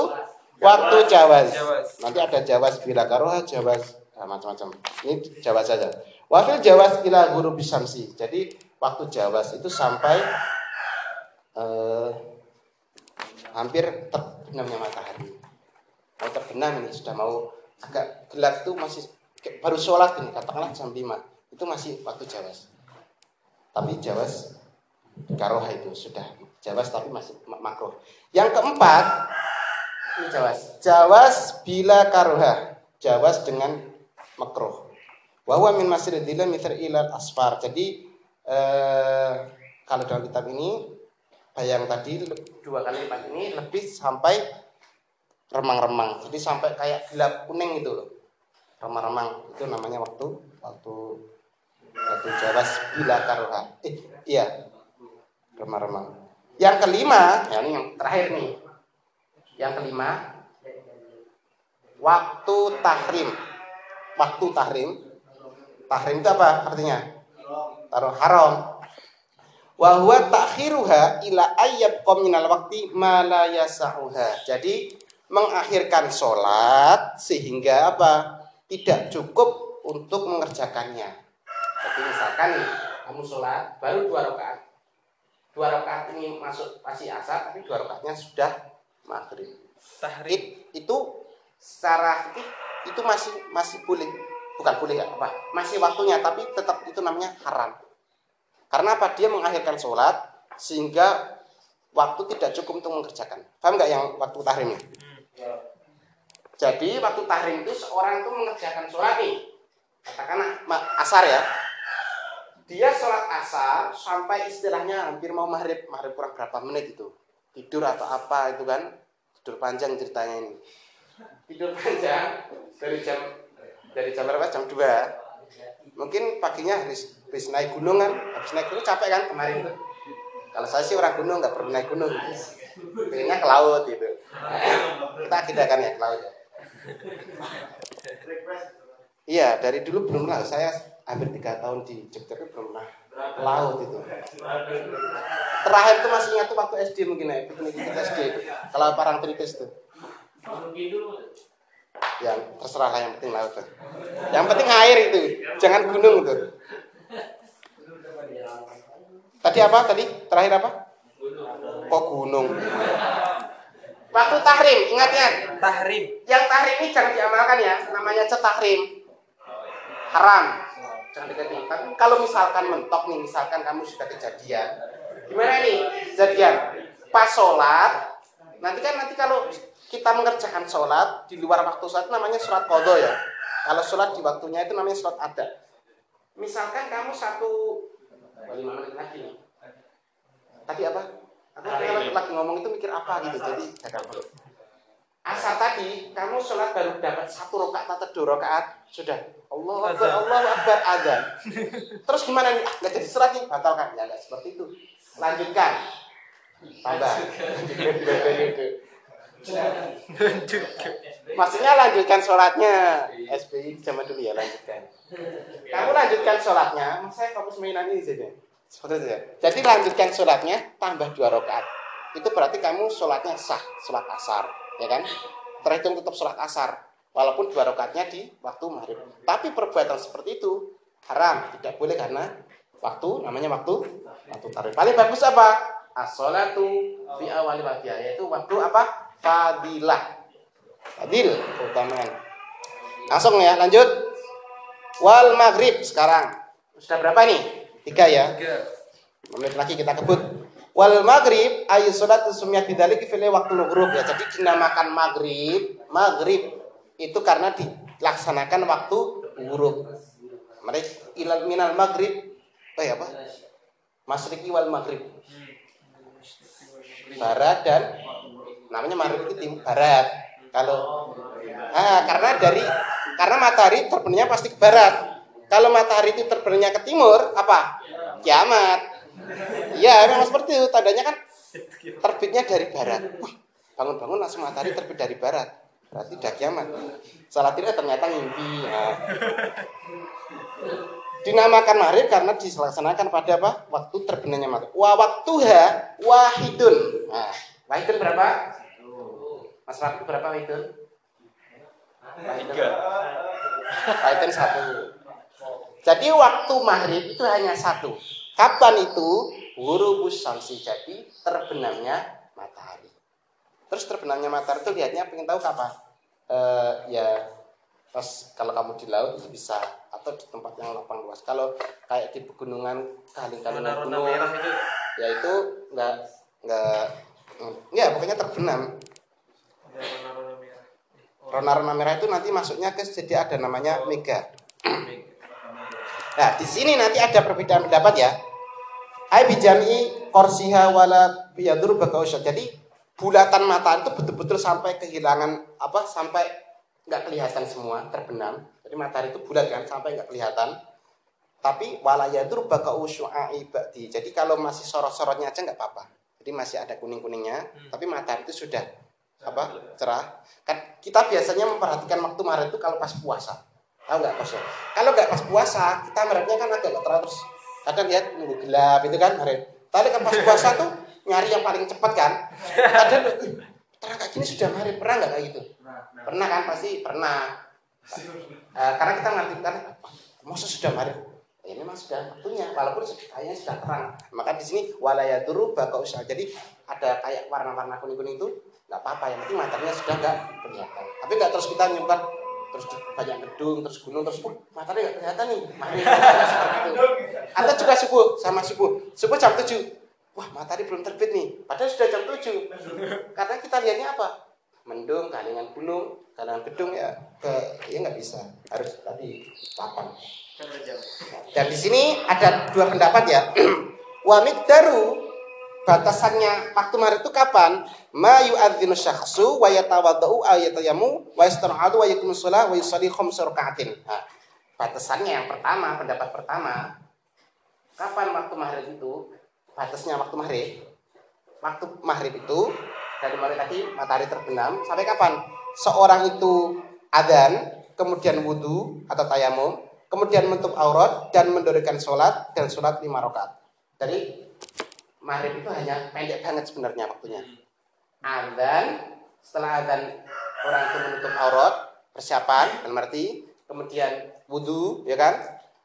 waktu jawaz. Jawaz. Nanti ada jawaz bila karoha, jawaz nah, macam-macam. Ini jawaz saja. Wafil jawaz bila guru bisamsi. Jadi waktu jawaz itu sampai eh, hampir terbenamnya matahari. Mau terbenam ini sudah mau agak gelap tuh masih baru sholat ini katakanlah jam 5 itu masih waktu jawaz. Tapi jawaz karoha itu sudah jawas tapi masih ma- makruh. Yang keempat ini jawas. Jawas bila karoha. Jawas dengan makruh. Wahwa min masjidil mithr ilal asfar. Jadi eh, kalau dalam kitab ini bayang tadi dua kali lipat ini lebih sampai remang-remang. Jadi sampai kayak gelap kuning itu loh. Remang-remang itu namanya waktu waktu waktu jawas bila. Eh, iya remang-remang. Yang kelima, ya ini yang terakhir nih. Yang kelima, waktu tahrim. Waktu tahrim. Tahrim itu apa artinya? Taruh haram. Wa huwa ta'khiruha ila ayyab minal waqti ma la yasa'uha. Jadi mengakhirkan sholat sehingga apa? Tidak cukup untuk mengerjakannya. Jadi misalkan nih, kamu sholat baru dua rakaat. Dua rakaat ini masuk pasti asar tapi dua rakaatnya sudah maghrib. Tahrim. It- itu secara fikih itu masih masih boleh. Bukan boleh ya apa masih waktunya tapi tetap itu namanya haram. Karena apa? Dia mengakhirkan sholat sehingga waktu tidak cukup untuk mengerjakan. Paham nggak yang waktu tahrimnya jadi waktu tahrim itu seorang itu mengerjakan sholat nih. Katakanlah asar ya. Dia sholat asar sampai istilahnya hampir mau maghrib. Maghrib kurang berapa menit itu? Tidur atau apa itu kan? Tidur panjang ceritanya ini. Tidur panjang dari jam dari jam berapa? Jam 2 mungkin paginya habis, habis naik gunung kan? Habis naik gunung capek kan? Kemarin tuh kalau saya sih orang gunung nggak perlu naik gunung pengennya ke laut gitu kita agendakan ya ke laut ya Iya, dari dulu belum lah. Saya hampir tiga tahun di Jogja itu belum pernah laut itu. Terakhir itu masih ingat tuh waktu SD mungkin ya, itu ikut SD itu. Kalau parang tritis tuh. Yang terserah lah yang penting laut tuh. Yang penting air itu, jangan gunung tuh. Tadi apa? Tadi terakhir apa? Oh gunung. Waktu tahrim, ingat ya. Tahrim. Yang tahrim ini jangan diamalkan ya, namanya cetahrim. Haram. Jangan deketin. Tapi kalau misalkan mentok nih, misalkan kamu sudah kejadian, gimana nih kejadian? Pas sholat, nanti kan nanti kalau kita mengerjakan sholat di luar waktu sholat namanya sholat kodo ya. Kalau sholat di waktunya itu namanya sholat ada. Misalkan kamu satu lima menit lagi nih. Tadi apa? Aku lagi, lagi ngomong itu mikir apa gitu, jadi gagal dulu. Asal tadi kamu sholat baru dapat satu rakaat atau dua rakaat sudah Allah Akbar Allah Akbar azan. Terus gimana nih? Nggak jadi sholat nih batalkan ya nggak seperti itu. Lanjutkan. Tambah. Maksudnya lanjutkan sholatnya SPI zaman dulu ya lanjutkan. Kamu lanjutkan sholatnya, saya fokus mainan ini saja. Seperti ya. Jadi lanjutkan sholatnya tambah dua rakaat. Itu berarti kamu sholatnya sah, sholat asar, ya kan? Terhitung tetap sholat asar, walaupun dua rakaatnya di waktu maghrib. Tapi perbuatan seperti itu haram, tidak boleh karena waktu namanya waktu waktu tarik. Paling bagus apa? As-sholatu fi awali yaitu waktu apa? Fadilah. Fadil keutamaan. Langsung ya, lanjut. Wal maghrib sekarang. Sudah berapa nih? Tiga ya. Menit lagi kita kebut. Wal maghrib ayu sholat sumiyat bidalik fil waktu maghrib ya. Jadi dinamakan maghrib, maghrib itu karena dilaksanakan waktu huruf. Mereka ilal minal maghrib, oh ya apa? Masriki wal maghrib. Barat dan namanya maghrib itu timur barat. Kalau ah karena dari karena matahari terbenamnya pasti ke barat. Kalau matahari itu terbenamnya ke timur, apa? Kiamat. Iya, memang seperti itu. Tandanya kan terbitnya dari barat. Bangun-bangun langsung matahari terbit dari barat. Berarti udah kiamat. Salah tidak ternyata mimpi. Nah. Dinamakan maghrib karena dilaksanakan pada apa? Waktu terbenamnya matahari. Wa waktuha wahidun. Nah, wahidun berapa? Mas Rafi berapa wahidun? Wahidun. Wahidun satu. Jadi waktu maghrib itu hanya satu. Kapan itu? Hurubus samsi. Jadi terbenamnya matahari. Terus terbenamnya matahari itu lihatnya pengen tahu kapan? Uh, ya pas kalau kamu di laut itu bisa atau di tempat yang lapang luas. Kalau kayak di pegunungan kali-kali gunung, merah itu. ya itu nggak nggak ya pokoknya terbenam. Rona-rona merah itu nanti masuknya ke jadi ada namanya mega. Nah, di sini nanti ada perbedaan pendapat ya. Ai bijami korsiha wala biyadur bakausya. Jadi bulatan matahari itu betul-betul sampai kehilangan apa sampai nggak kelihatan semua terbenam. Jadi matahari itu bulat kan sampai nggak kelihatan. Tapi wala yadur bakausyu'ai ba'di. Jadi kalau masih sorot-sorotnya aja nggak apa-apa. Jadi masih ada kuning-kuningnya, tapi matahari itu sudah apa cerah. Kan kita biasanya memperhatikan waktu Maret itu kalau pas puasa. Tahu nggak pas? Kalau nggak pas puasa, kita mereknya kan agak terus. Kadang lihat nunggu gelap itu kan Maret. Tapi kan pas puasa tuh nyari yang paling cepat kan. Kadang "Ih, terang kayak gini sudah Maret pernah nggak kayak gitu? Pernah kan pasti pernah. Eh, karena kita ngerti kan, masa sudah Maret? Ya memang sudah waktunya, walaupun kayaknya sudah terang. Maka di sini walaya turu bakal usaha. Jadi ada kayak warna-warna kuning-kuning itu nggak apa-apa. Yang penting matanya sudah nggak kelihatan. Tapi nggak terus kita nyimpan terus banyak gedung terus gunung terus uh, matanya nggak kelihatan nih. Mari, atau juga subuh sama subuh. Subuh jam 7 wah matahari belum terbit nih. Padahal sudah jam 7 karena kita lihatnya apa? Mendung kalingan gunung kalingan gedung ya. Ke ya nggak bisa. Harus tadi papan. Dan di sini ada dua pendapat ya. Wa miqdaru batasannya waktu Maret itu kapan? Ma yu'adzinu syakhsu wa yatawaddau ayatayamu wa yastar'adu wa yakumu shalah wa yusalli khamsa raka'atin. Nah, batasannya yang pertama, pendapat pertama, kapan waktu maghrib itu? Batasnya waktu maghrib. Waktu maghrib itu dari mulai tadi matahari terbenam sampai kapan? Seorang itu adzan kemudian wudhu atau tayamum, kemudian menutup aurat dan mendirikan sholat dan sholat lima rakaat. Jadi maghrib itu hanya pendek banget sebenarnya waktunya. Adzan, setelah adzan orang itu menutup aurat, persiapan dan merti, kemudian wudhu, ya kan?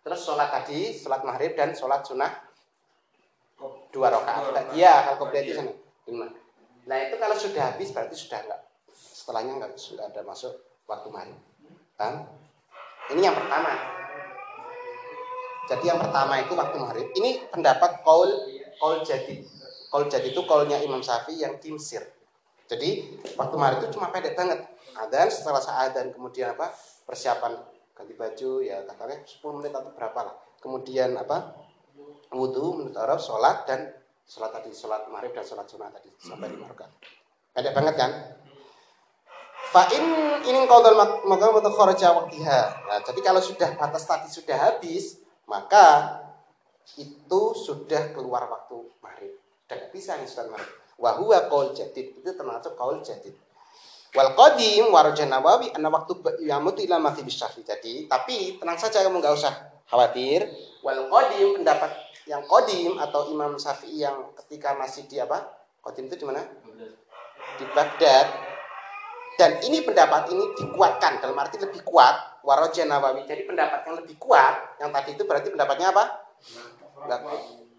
Terus sholat tadi, sholat maghrib dan sholat sunnah dua rakaat. Iya, kalau komplit itu sana. Lima. Nah itu kalau sudah habis berarti sudah enggak. Setelahnya enggak sudah ada masuk waktu maghrib. Kan? Ini yang pertama. Jadi yang pertama itu waktu maghrib. Ini pendapat kaul kaul jadi. Kaul jadi itu kaulnya Imam Syafi'i yang kimsir. Jadi waktu maghrib itu cuma pendek banget. Adan setelah saat dan kemudian apa persiapan ganti baju ya katanya 10 menit atau berapa lah. Kemudian apa wudhu menurut Arab sholat dan sholat tadi sholat maghrib dan sholat sunnah tadi sampai lima rakaat. Pendek banget kan? Fa'in ini qaudul maka untuk kharaja waktiha. Nah, jadi kalau sudah batas tadi sudah habis, maka itu sudah keluar waktu maghrib. Dan bisa nih sholat maghrib. Wa huwa qaul jadid. Itu termasuk qaul jadid. Wal qadim warojan nawawi anna waktu yamut ila maghrib syafi. Jadi, tapi tenang saja kamu nggak usah khawatir. Wal qadim pendapat yang qadim atau Imam Syafi'i yang ketika masih di apa? Qadim itu di mana? Di Baghdad dan ini pendapat ini dikuatkan dalam arti lebih kuat waroja nawawi jadi pendapat yang lebih kuat yang tadi itu berarti pendapatnya apa nggak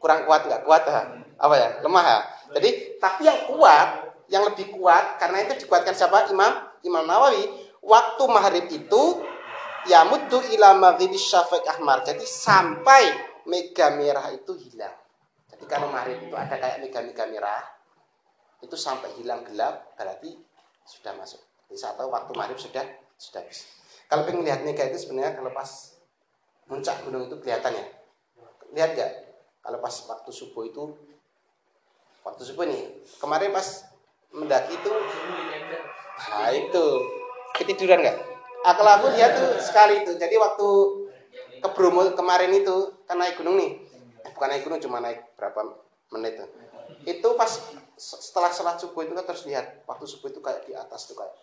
kurang kuat nggak kuat ha? apa ya lemah ya jadi tapi yang kuat yang lebih kuat karena itu dikuatkan siapa imam imam nawawi waktu maghrib itu ya muddu ila maghribi syafiq ahmar jadi sampai mega merah itu hilang jadi kalau maghrib itu ada kayak mega mega merah itu sampai hilang gelap berarti sudah masuk. Bisa tahu waktu maghrib sudah sudah habis. Kalau pengen lihat mega itu sebenarnya kalau pas puncak gunung itu kelihatan ya. Lihat gak? Kalau pas waktu subuh itu waktu subuh nih kemarin pas mendaki itu nah itu ketiduran nggak? Ah, kalau aku lihat tuh sekali itu. Jadi waktu ke Bromo kemarin itu kan naik gunung nih. Eh, bukan naik gunung cuma naik berapa menit tuh. Itu pas setelah sholat subuh itu kan terus lihat waktu subuh itu kayak di atas tuh kayak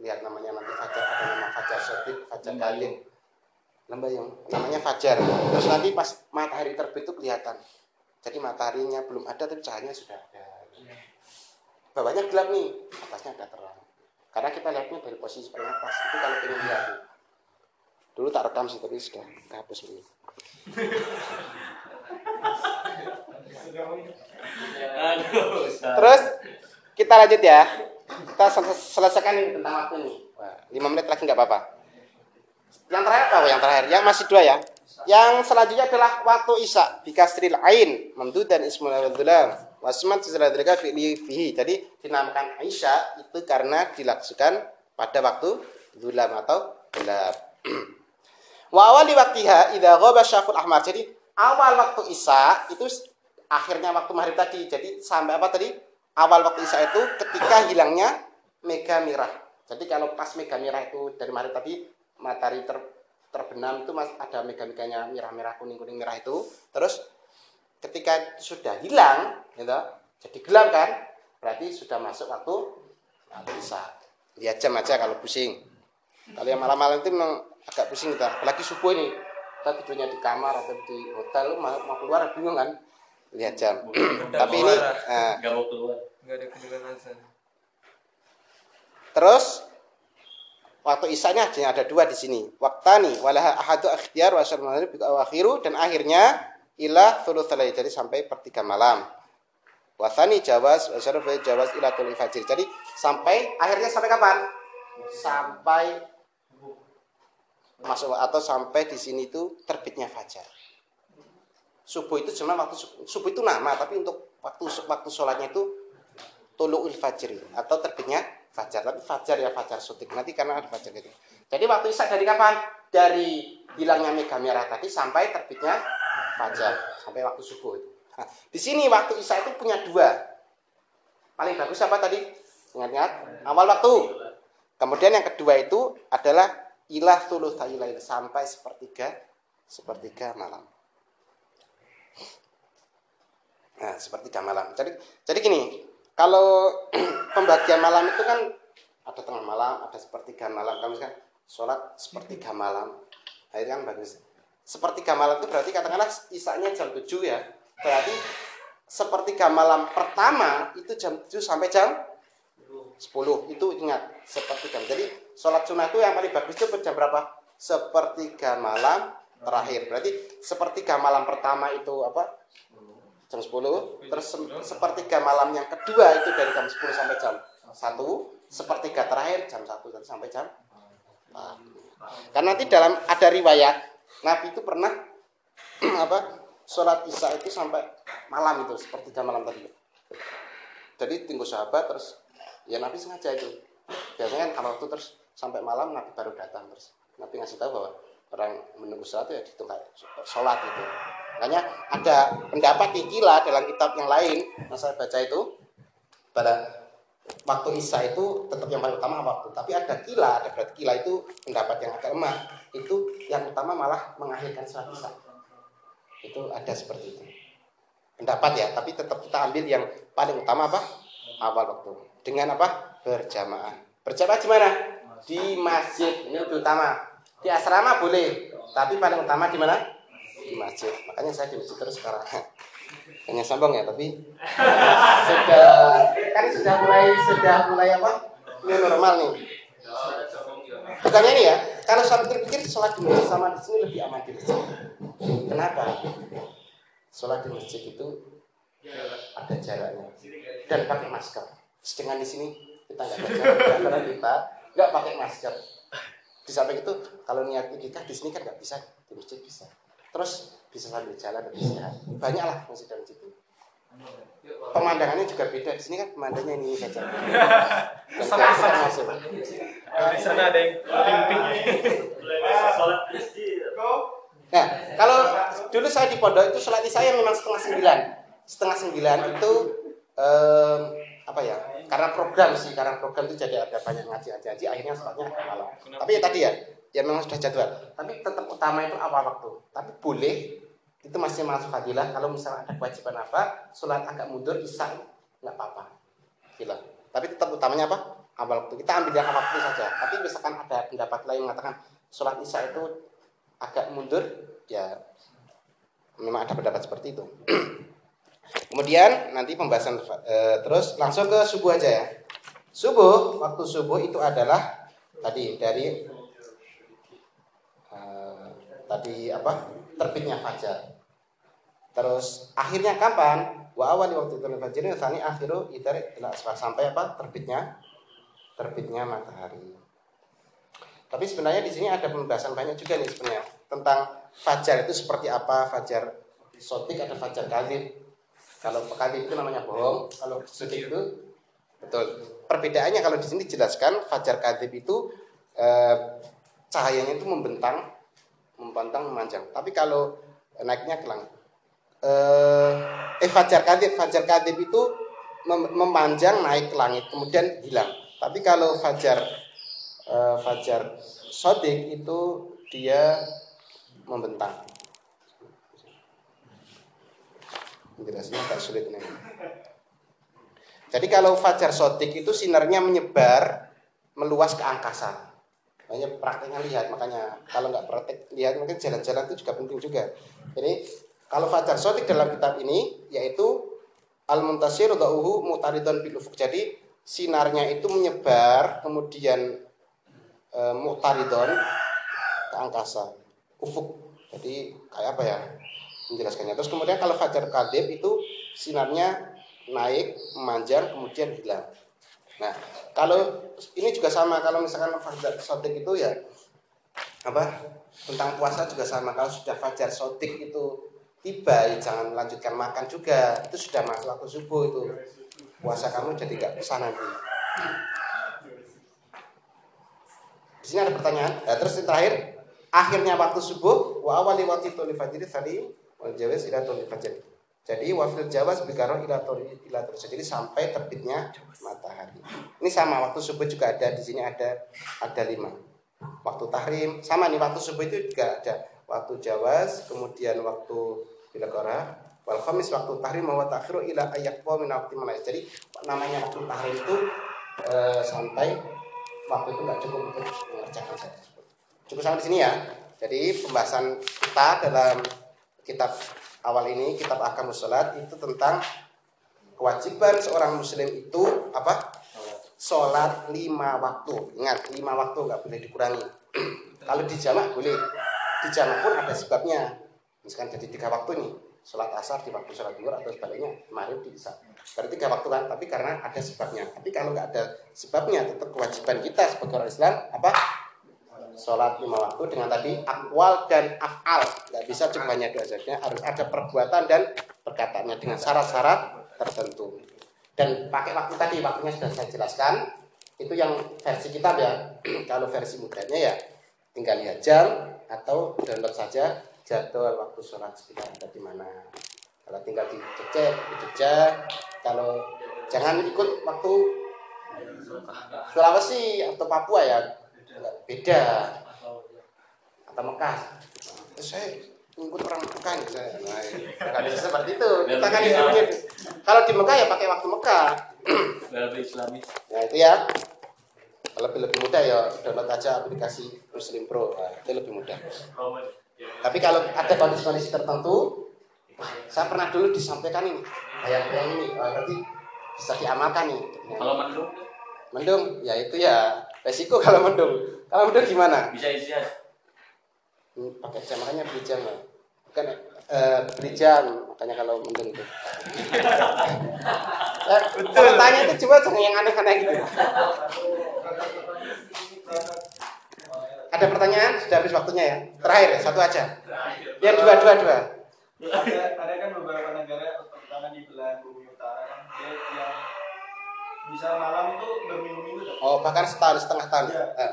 lihat namanya nanti fajar ada nama fajar sotik fajar galing lembah yang namanya fajar terus nanti pas matahari terbit itu kelihatan jadi mataharinya belum ada tapi cahayanya sudah ada bawahnya gelap nih atasnya ada terang karena kita lihatnya dari posisi paling atas itu kalau ingin lihat nih. dulu tak rekam sih tapi sudah kehapus ini. Terus kita lanjut ya. Kita sel- selesaikan tentang waktu ini. Wah, 5 menit lagi nggak apa-apa. Yang terakhir apa? Yang terakhir, yang masih dua ya. Yang selanjutnya adalah waktu isya bikasril ain mamdud dan ismul abdullah wasmat fi'li fihi. Jadi dinamakan isya itu karena dilakukan pada waktu dulam atau gelap. Wa awali waktiha idza ghaba syaful ahmar. Jadi awal waktu isya itu akhirnya waktu maghrib tadi. Jadi sampai apa tadi? Awal waktu isya itu ketika hilangnya mega merah. Jadi kalau pas mega merah itu dari maghrib tadi matahari ter, terbenam itu mas, ada mega-meganya merah-merah kuning-kuning merah itu. Terus ketika sudah hilang, gitu, jadi gelap kan? Berarti sudah masuk waktu waktu isya. Lihat jam aja kalau pusing. Kalau yang malam-malam itu memang agak pusing kita. Apalagi subuh ini kita tidurnya di kamar atau di hotel mau, mau keluar bingung kan? Lihat jam. Tapi ini eh, Gak mau keluar. Enggak ada kedengaran azan. terus waktu isanya hanya ada dua di sini. Waktani walaha ahadu akhtiyar wa maghrib wa akhiru dan akhirnya ila thulutsal lail. jadi sampai pertiga malam. Wasani jawaz wa asyar jawaz ila tul fajr. Jadi sampai akhirnya sampai kapan? Sampai masuk atau sampai di sini itu terbitnya fajar. Subuh itu sebenarnya waktu subuh, subuh itu nama tapi untuk waktu waktu sholatnya itu tulu'ul fajri atau terbitnya fajar tapi fajar ya fajar sutik nanti karena ada fajar gitu. Jadi waktu isya dari kapan? Dari hilangnya mega merah tadi sampai terbitnya fajar sampai waktu subuh nah, di sini waktu isya itu punya dua. Paling bagus apa tadi? Ingat-ingat? Awal waktu. Kemudian yang kedua itu adalah ilah tuluh ta'ilail sampai sepertiga sepertiga malam. Nah, sepertiga malam. Jadi, jadi gini, kalau pembagian malam itu kan ada tengah malam, ada sepertiga malam. Kalau misalkan sholat sepertiga malam akhirnya kan bagus. Sepertiga malam itu berarti katakanlah isaknya jam 7 ya. Berarti sepertiga malam pertama itu jam 7 sampai jam 10 itu ingat sepertiga. Jadi sholat sunnah itu yang paling bagus itu jam berapa? Sepertiga malam terakhir. Berarti sepertiga malam pertama itu apa jam 10 terus se- sepertiga malam yang kedua itu dari jam 10 sampai jam 1 sepertiga terakhir jam 1 sampai jam 4 karena nanti dalam ada riwayat Nabi itu pernah apa sholat isya itu sampai malam itu sepertiga malam tadi. Jadi tunggu sahabat terus ya Nabi sengaja itu. Biasanya kan kalau itu terus sampai malam Nabi baru datang terus. Nabi ngasih tahu bahwa orang menunggu sholat ya dihitung sholat itu makanya ada pendapat Ikila dalam kitab yang lain yang saya baca itu pada waktu isya itu tetap yang paling utama waktu. Tapi ada kila ada berarti kila itu pendapat yang agak lemah. Itu yang utama malah mengakhirkan sholat isya. Itu ada seperti itu. Pendapat ya tapi tetap kita ambil yang paling utama apa? Awal waktu. Dengan apa? Berjamaah. Berjamaah di mana? Di masjid. Ini lebih utama di asrama boleh tapi paling utama di mana? Di masjid. Makanya saya di masjid terus sekarang. Hanya sombong ya tapi sudah kan sudah mulai sudah mulai apa? New normal nih. Bukannya ini ya kalau saya pikir-pikir sholat di masjid sama di sini lebih aman di masjid. Kenapa? Sholat di masjid itu ada jaraknya. Dan pakai masker. Sedangkan di sini kita nggak ada jarak. Karena kita nggak pakai masker di samping itu kalau niat itikaf di sini kan nggak bisa di masjid bisa. Terus bisa sambil jalan lebih sehat banyak lah masjid dan masjid itu pemandangannya juga beda. Di sini kan pemandangannya ini saja. Dan kita masuk. Di sana ada yang masjid. Nah, kalau dulu saya di pondok itu sholat isya memang setengah sembilan. Setengah sembilan itu em, apa ya? Karena program sih, karena program itu jadi ada banyak ngaji ngaji ngaji. Akhirnya sholatnya malam. Tapi ya tadi ya, ya memang sudah jadwal. Tapi tetap utama itu awal waktu. Tapi boleh itu masih masuk fadilah. Kalau misalnya ada kewajiban apa, sholat agak mundur isya nggak apa-apa. Gila. Tapi tetap utamanya apa? Awal waktu. Kita ambil yang awal waktu saja. Tapi misalkan ada pendapat lain mengatakan sholat isya itu agak mundur ya memang ada pendapat seperti itu kemudian nanti pembahasan eh, terus langsung ke subuh aja ya. Subuh waktu subuh itu adalah tadi dari eh, tadi apa terbitnya fajar. Terus akhirnya kapan? Wa awali waktu itu fajar ini akhiru idar ila asfar sampai apa terbitnya terbitnya matahari. Tapi sebenarnya di sini ada pembahasan banyak juga nih sebenarnya tentang fajar itu seperti apa, fajar sotik ada fajar kadib. Kalau kadib itu namanya bohong, kalau sotik itu betul. Perbedaannya kalau di sini dijelaskan fajar kadib itu eh, cahayanya itu membentang, membentang memanjang. Tapi kalau naiknya ke langit. Eh, eh fajar kadib, fajar kadib itu mem- memanjang naik ke langit kemudian hilang. Tapi kalau fajar eh, fajar sodik itu dia membentang. Penjelasannya agak sulit nih. Jadi kalau fajar sodik itu sinarnya menyebar meluas ke angkasa. Makanya prakteknya lihat, makanya kalau nggak praktek lihat mungkin jalan-jalan itu juga penting juga. Jadi kalau fajar sodik dalam kitab ini yaitu al muntasir uhu mutaridon bil ufuk. Jadi sinarnya itu menyebar kemudian e, mutaridon ke angkasa ufuk jadi kayak apa ya menjelaskannya. Terus kemudian kalau fajar kadib itu sinarnya naik memanjang kemudian hilang. Nah kalau ini juga sama. Kalau misalkan fajar sodik itu ya apa tentang puasa juga sama. Kalau sudah fajar sodik itu tiba ya jangan lanjutkan makan juga. Itu sudah masuk waktu subuh itu. Puasa kamu jadi gak bisa nanti. Di sini ada pertanyaan. Nah, terus yang terakhir, akhirnya waktu subuh, wa awali waktu fajr tadi wal jawaz ila fajr. Jadi wafil jawaz bikaroh ila tuli ila Jadi sampai terbitnya matahari. Ini sama waktu subuh juga ada di sini ada ada lima. Waktu tahrim sama nih waktu subuh itu juga ada waktu jawaz, kemudian waktu bilakora, wal khamis waktu tahrim wa takhiru ila ayaqwa min waqti. Jadi namanya waktu tahrim itu eh, sampai waktu itu nggak cukup untuk mengerjakan satu cukup sampai di sini ya. Jadi pembahasan kita dalam kitab awal ini, kitab Ahkamus Salat itu tentang kewajiban seorang muslim itu apa? Sholat lima waktu. Ingat, lima waktu nggak boleh dikurangi. Kalau di jamak boleh. Di jamak pun ada sebabnya. Misalkan jadi tiga waktu nih. Sholat asar di waktu sholat duhur atau sebaliknya maghrib di isya. Berarti tiga waktu kan, tapi karena ada sebabnya. Tapi kalau nggak ada sebabnya, tetap kewajiban kita sebagai orang Islam apa? Sholat lima waktu dengan tadi akwal dan afal. Nggak bisa cuma hanya dua saja. Harus ada perbuatan dan perkataannya dengan syarat-syarat tertentu. Dan pakai waktu tadi, waktunya sudah saya jelaskan. Itu yang versi kita ya. Kalau versi mudanya ya tinggal lihat jam atau download saja jadwal waktu sholat sekitar ada di mana. Kalau tinggal di Jogja, di Jogja. Kalau jangan ikut waktu Sulawesi atau Papua ya beda atau Mekah. Saya ngikut orang Mekah nih saya. Nah, nggak bisa seperti itu. Kita kan. Kalau di Mekah ya pakai waktu Mekah. Lebih islamis. Nah itu ya. Lebih, lebih mudah ya download aja aplikasi Muslim Pro. Nah, itu lebih mudah. Tapi kalau ada kondisi-kondisi tertentu, wah, saya pernah dulu disampaikan ini, bayang-bayang ini, oh, berarti bisa diamalkan nih. Kalau mendung Mendung, ya itu ya resiko kalau mendung. Kalau mendung gimana? bisa isi Hmm, pakai jam makanya beli jam ya. Bukan eh, beli jam makanya kalau mendung itu. eh, kalau tanya itu coba jangan yang aneh-aneh gitu. Ada pertanyaan? Sudah habis waktunya ya. Terakhir ya, satu aja. Yang dua dua dua. ada, ada kan beberapa negara terutama di belahan bumi utara kan dia yang bisa malam itu berminggu-minggu. Oh bahkan setahun setengah tahun. Iya. Eh,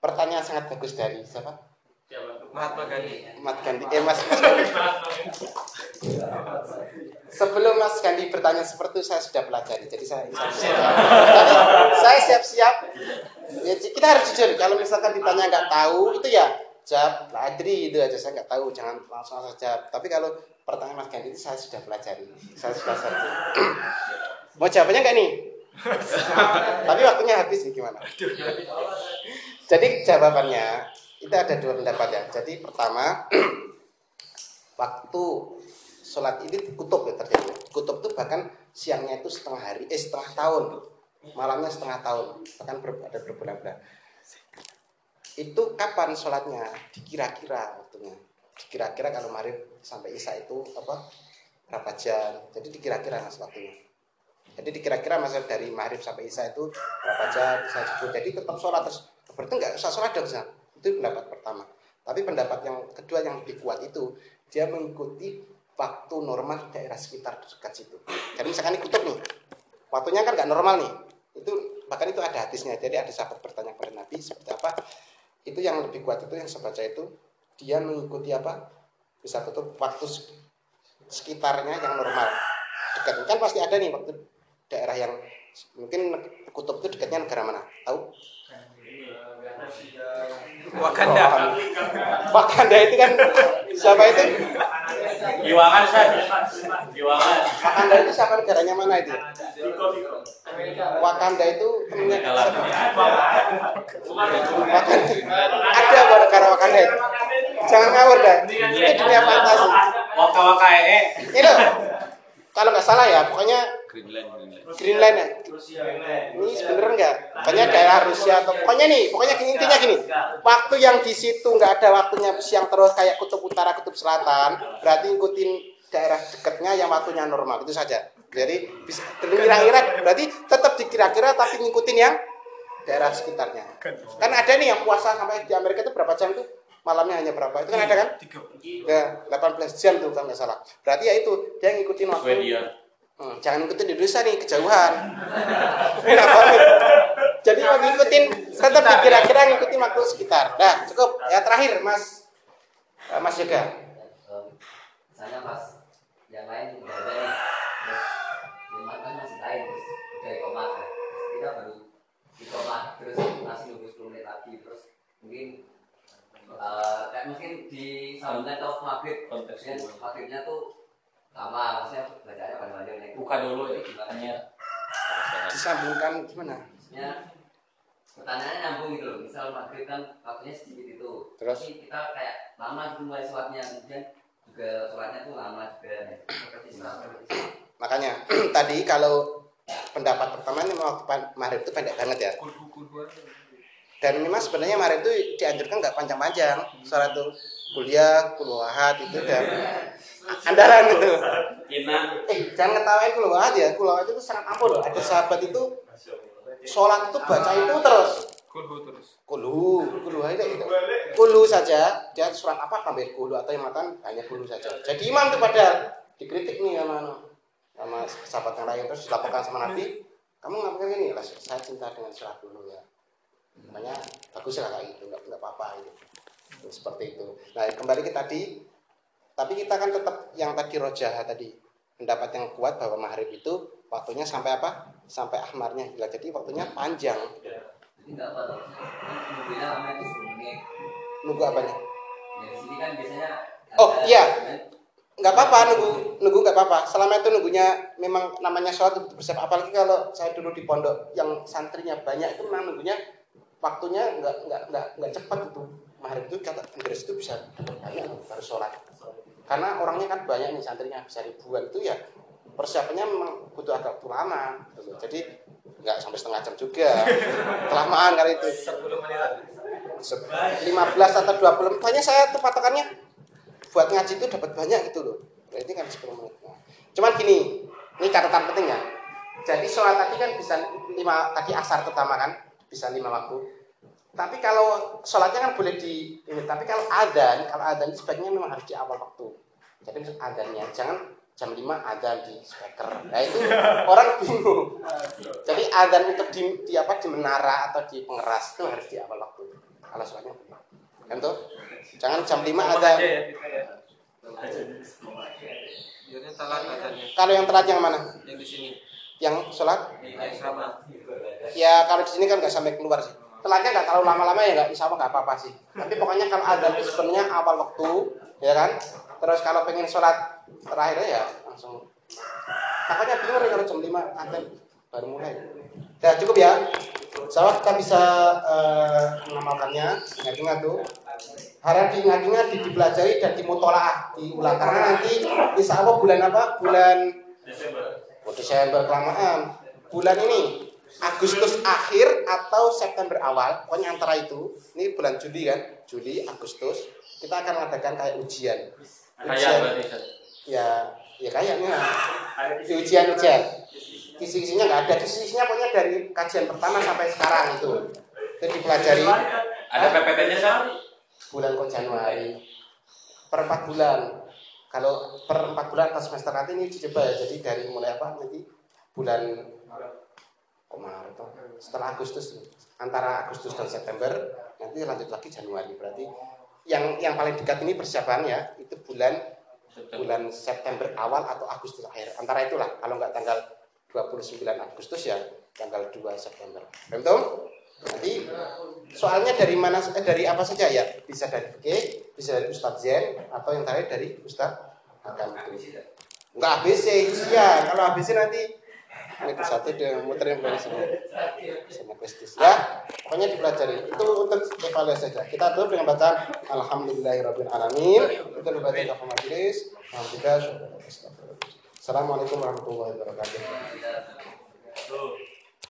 pertanyaan sangat bagus dari siapa? Mahatma Gandhi. Mas Gandhi. Eh Mas. Sebelum Mas Gandhi bertanya seperti itu saya sudah pelajari. Jadi saya saya, Jadi, saya siap-siap. Ya, kita harus jujur. Kalau misalkan ditanya nggak tahu itu ya jawab "La adri itu aja saya nggak tahu. Jangan langsung langsung jawab. Tapi kalau pertanyaan Mas Gandhi itu saya sudah pelajari. Saya sudah searching. Mau jawabannya nggak nih? Tapi waktunya habis nih gimana? Jadi jawabannya itu ada dua pendapat ya. Jadi pertama waktu sholat ini kutub ya terjadi. Kutub itu bahkan siangnya itu setengah hari, eh setengah tahun, malamnya setengah tahun, bahkan ber, ada berbulan-bulan. Itu kapan sholatnya? Dikira-kira waktunya. Dikira-kira kalau maghrib sampai isya itu apa? Berapa jam? Jadi dikira-kira mas waktunya. Jadi dikira-kira masa dari maghrib sampai isya itu berapa jam? Isya subuh. Jadi tetap sholat terus. Berarti nggak usah sholat dong. Zat. Itu pendapat pertama. Tapi pendapat yang kedua yang lebih kuat itu dia mengikuti waktu normal daerah sekitar dekat situ. Jadi misalkan ini kutub nih, waktunya kan nggak normal nih. Itu bahkan itu ada hadisnya. Jadi ada sahabat bertanya kepada Nabi seperti apa. Itu yang lebih kuat itu yang saya baca itu dia mengikuti apa? Bisa tutup waktu sekitarnya yang normal. Dekat kan pasti ada nih waktu daerah yang mungkin kutub itu dekatnya negara mana? Tahu? Wakanda. Wakanda itu kan siapa itu? Giwangan saya. Giwangan. Wakanda itu siapa negaranya mana itu? Wakanda itu temennya? Wakanda. Ada apa negara Wakanda itu? Jangan ngawur dah. Itu dunia fantasi. Waka waka ee. Itu kalau nggak salah ya, pokoknya Greenland, Greenland. Greenland ya. Ini sebenernya enggak? Pokoknya daerah Rusia atau pokoknya nih, pokoknya gini, intinya gini. Waktu yang di situ nggak ada waktunya siang terus kayak kutub utara, kutub selatan, berarti ikutin daerah dekatnya yang waktunya normal itu saja. Jadi bisa kira-kira berarti tetap dikira-kira tapi ngikutin yang daerah sekitarnya. Kan ada nih yang puasa sampai di Amerika itu berapa jam tuh? Malamnya hanya berapa? Itu kan ada kan? Ya, 18 jam tuh kalau nggak salah. Berarti ya itu dia ngikutin waktu. Hmm, jangan ikutin di Indonesia nih kejauhan. Enak banget. Jadi mau ngikutin tetap dikira-kira ngikutin waktu sekitar. Nah cukup. Ya terakhir Mas eh, Mas Yoga. misalnya pas yang lain udah ada nih terus Jumat kan masih lain terus udah koma kan terus kita baru di koma terus masih nunggu 10 menit lagi terus mungkin eh, kayak mungkin di sambungan atau maghrib Konteksnya. maghribnya tuh lama maksudnya bacaannya panjang-panjang naik Buka dulu itu ya. gimana Disambungkan gimana? maksudnya pertanyaannya nyambung gitu loh misal maghrib kan waktunya sedikit itu Terus? tapi kita kayak lama gitu mulai sholatnya kemudian juga sholatnya tuh lama juga seperti itu seperti itu Makanya tadi kalau pendapat pertama ini mau maghrib itu pendek banget ya. Dan memang sebenarnya maghrib itu dianjurkan nggak panjang-panjang. Sholat tuh kuliah, kuluahat itu dan andalan itu. Eh jangan ngetawain kuluahat ya. Kuluahat itu sangat ampuh loh. Ada sahabat itu sholat itu baca itu terus. Kulhu terus. Kulu, kulu aja itu. Kulu saja, dia surat apa tambahin kulu atau yang makan hanya kulu saja. Jadi imam itu padahal dikritik nih sama sama sahabat yang lain terus dilaporkan sama Nabi, kamu ngapain ini? Lah, saya cinta dengan surat dulu ya. Makanya bagus lah kayak gitu, nggak apa-apa gitu. Tuh, Seperti itu. Nah kembali ke tadi, tapi kita kan tetap yang tadi rojah tadi pendapat yang kuat bahwa maghrib itu waktunya sampai apa? Sampai ahmarnya. Bila jadi waktunya panjang. apa menit Nunggu apanya? di sini kan Oh, iya. nggak apa-apa nunggu nunggu nggak apa-apa selama itu nunggunya memang namanya sholat itu bersiap apalagi kalau saya dulu di pondok yang santrinya banyak itu memang nunggunya waktunya nggak nggak nggak nggak cepat itu maghrib itu kata beres itu bisa banyak baru sholat karena orangnya kan banyak nih santrinya bisa ribuan. Itu ya persiapannya memang butuh agak waktu lama gitu. jadi nggak sampai setengah jam juga. Kelamaan kali itu. 10 menitan. 15 atau 20 makanya saya tuh patokannya buat ngaji itu dapat banyak gitu loh. Berarti kan 10 menit. Cuman gini ini catatan penting ya. Jadi sholat tadi kan bisa lima tadi asar pertama kan bisa lima waktu tapi kalau sholatnya kan boleh di ini tapi kalau adan kalau adan itu sebaiknya memang harus di awal waktu jadi misal adannya jangan jam 5 adan di speaker nah itu orang bingung jadi adan itu di, di apa di menara atau di pengeras itu harus di awal waktu kalau sholatnya boleh. kan tuh jangan jam 5 Ngomong ada aja ya ya. Adanya. kalau yang telat yang mana Yang di sini. yang sholat Di asrama. ya kalau di sini kan nggak sampai keluar sih telatnya nggak terlalu lama-lama ya nggak insya Allah nggak apa-apa sih. Tapi pokoknya kalau ada itu sebenarnya awal waktu ya kan? Terus kalau pengen sholat terakhirnya ya langsung. Takutnya bingung nih kalau jam 5 ada baru mulai. Ya cukup ya? Insya kita bisa eh, mengamalkannya. Ingat-ingat tuh. Harap diingat-ingat di- dipelajari dan dimutolaah diulang. Karena nanti insya Allah bulan apa? Bulan Oh, Desember kelamaan. Bulan ini Agustus akhir atau September awal, pokoknya antara itu. Ini bulan Juli kan, Juli, Agustus. Kita akan mengadakan kayak ujian. Ujian, ya, ya kayaknya. Di ujian-ujian. Kisi-kisinya nggak ada. Kisi-kisinya pokoknya dari kajian pertama sampai sekarang itu. Itu dipelajari Ada PPT-nya Sal? bulan kok Januari per empat bulan kalau per empat bulan atau semester nanti ini dicoba ya jadi dari mulai apa nanti bulan Maret setelah Agustus antara Agustus dan September nanti lanjut lagi Januari. Berarti yang yang paling dekat ini persiapan ya itu bulan bulan September awal atau Agustus akhir. Antara itulah kalau nggak tanggal 29 Agustus ya tanggal 2 September. Toh? nanti soalnya dari mana eh, dari apa saja ya? Bisa dari fikih bisa dari Ustadz Zen atau yang terakhir dari Ustadz Hakam enggak ABC iya. Kalau ABC nanti ini satu dia muternya dari sama sama Kristus ya pokoknya dipelajari. Itu untuk evaluasi saja. Kita tutup dengan bacaan Alhamdulillahirabbil alamin itu dibaca ke majelis. Alhamdulillah Assalamualaikum warahmatullahi wabarakatuh.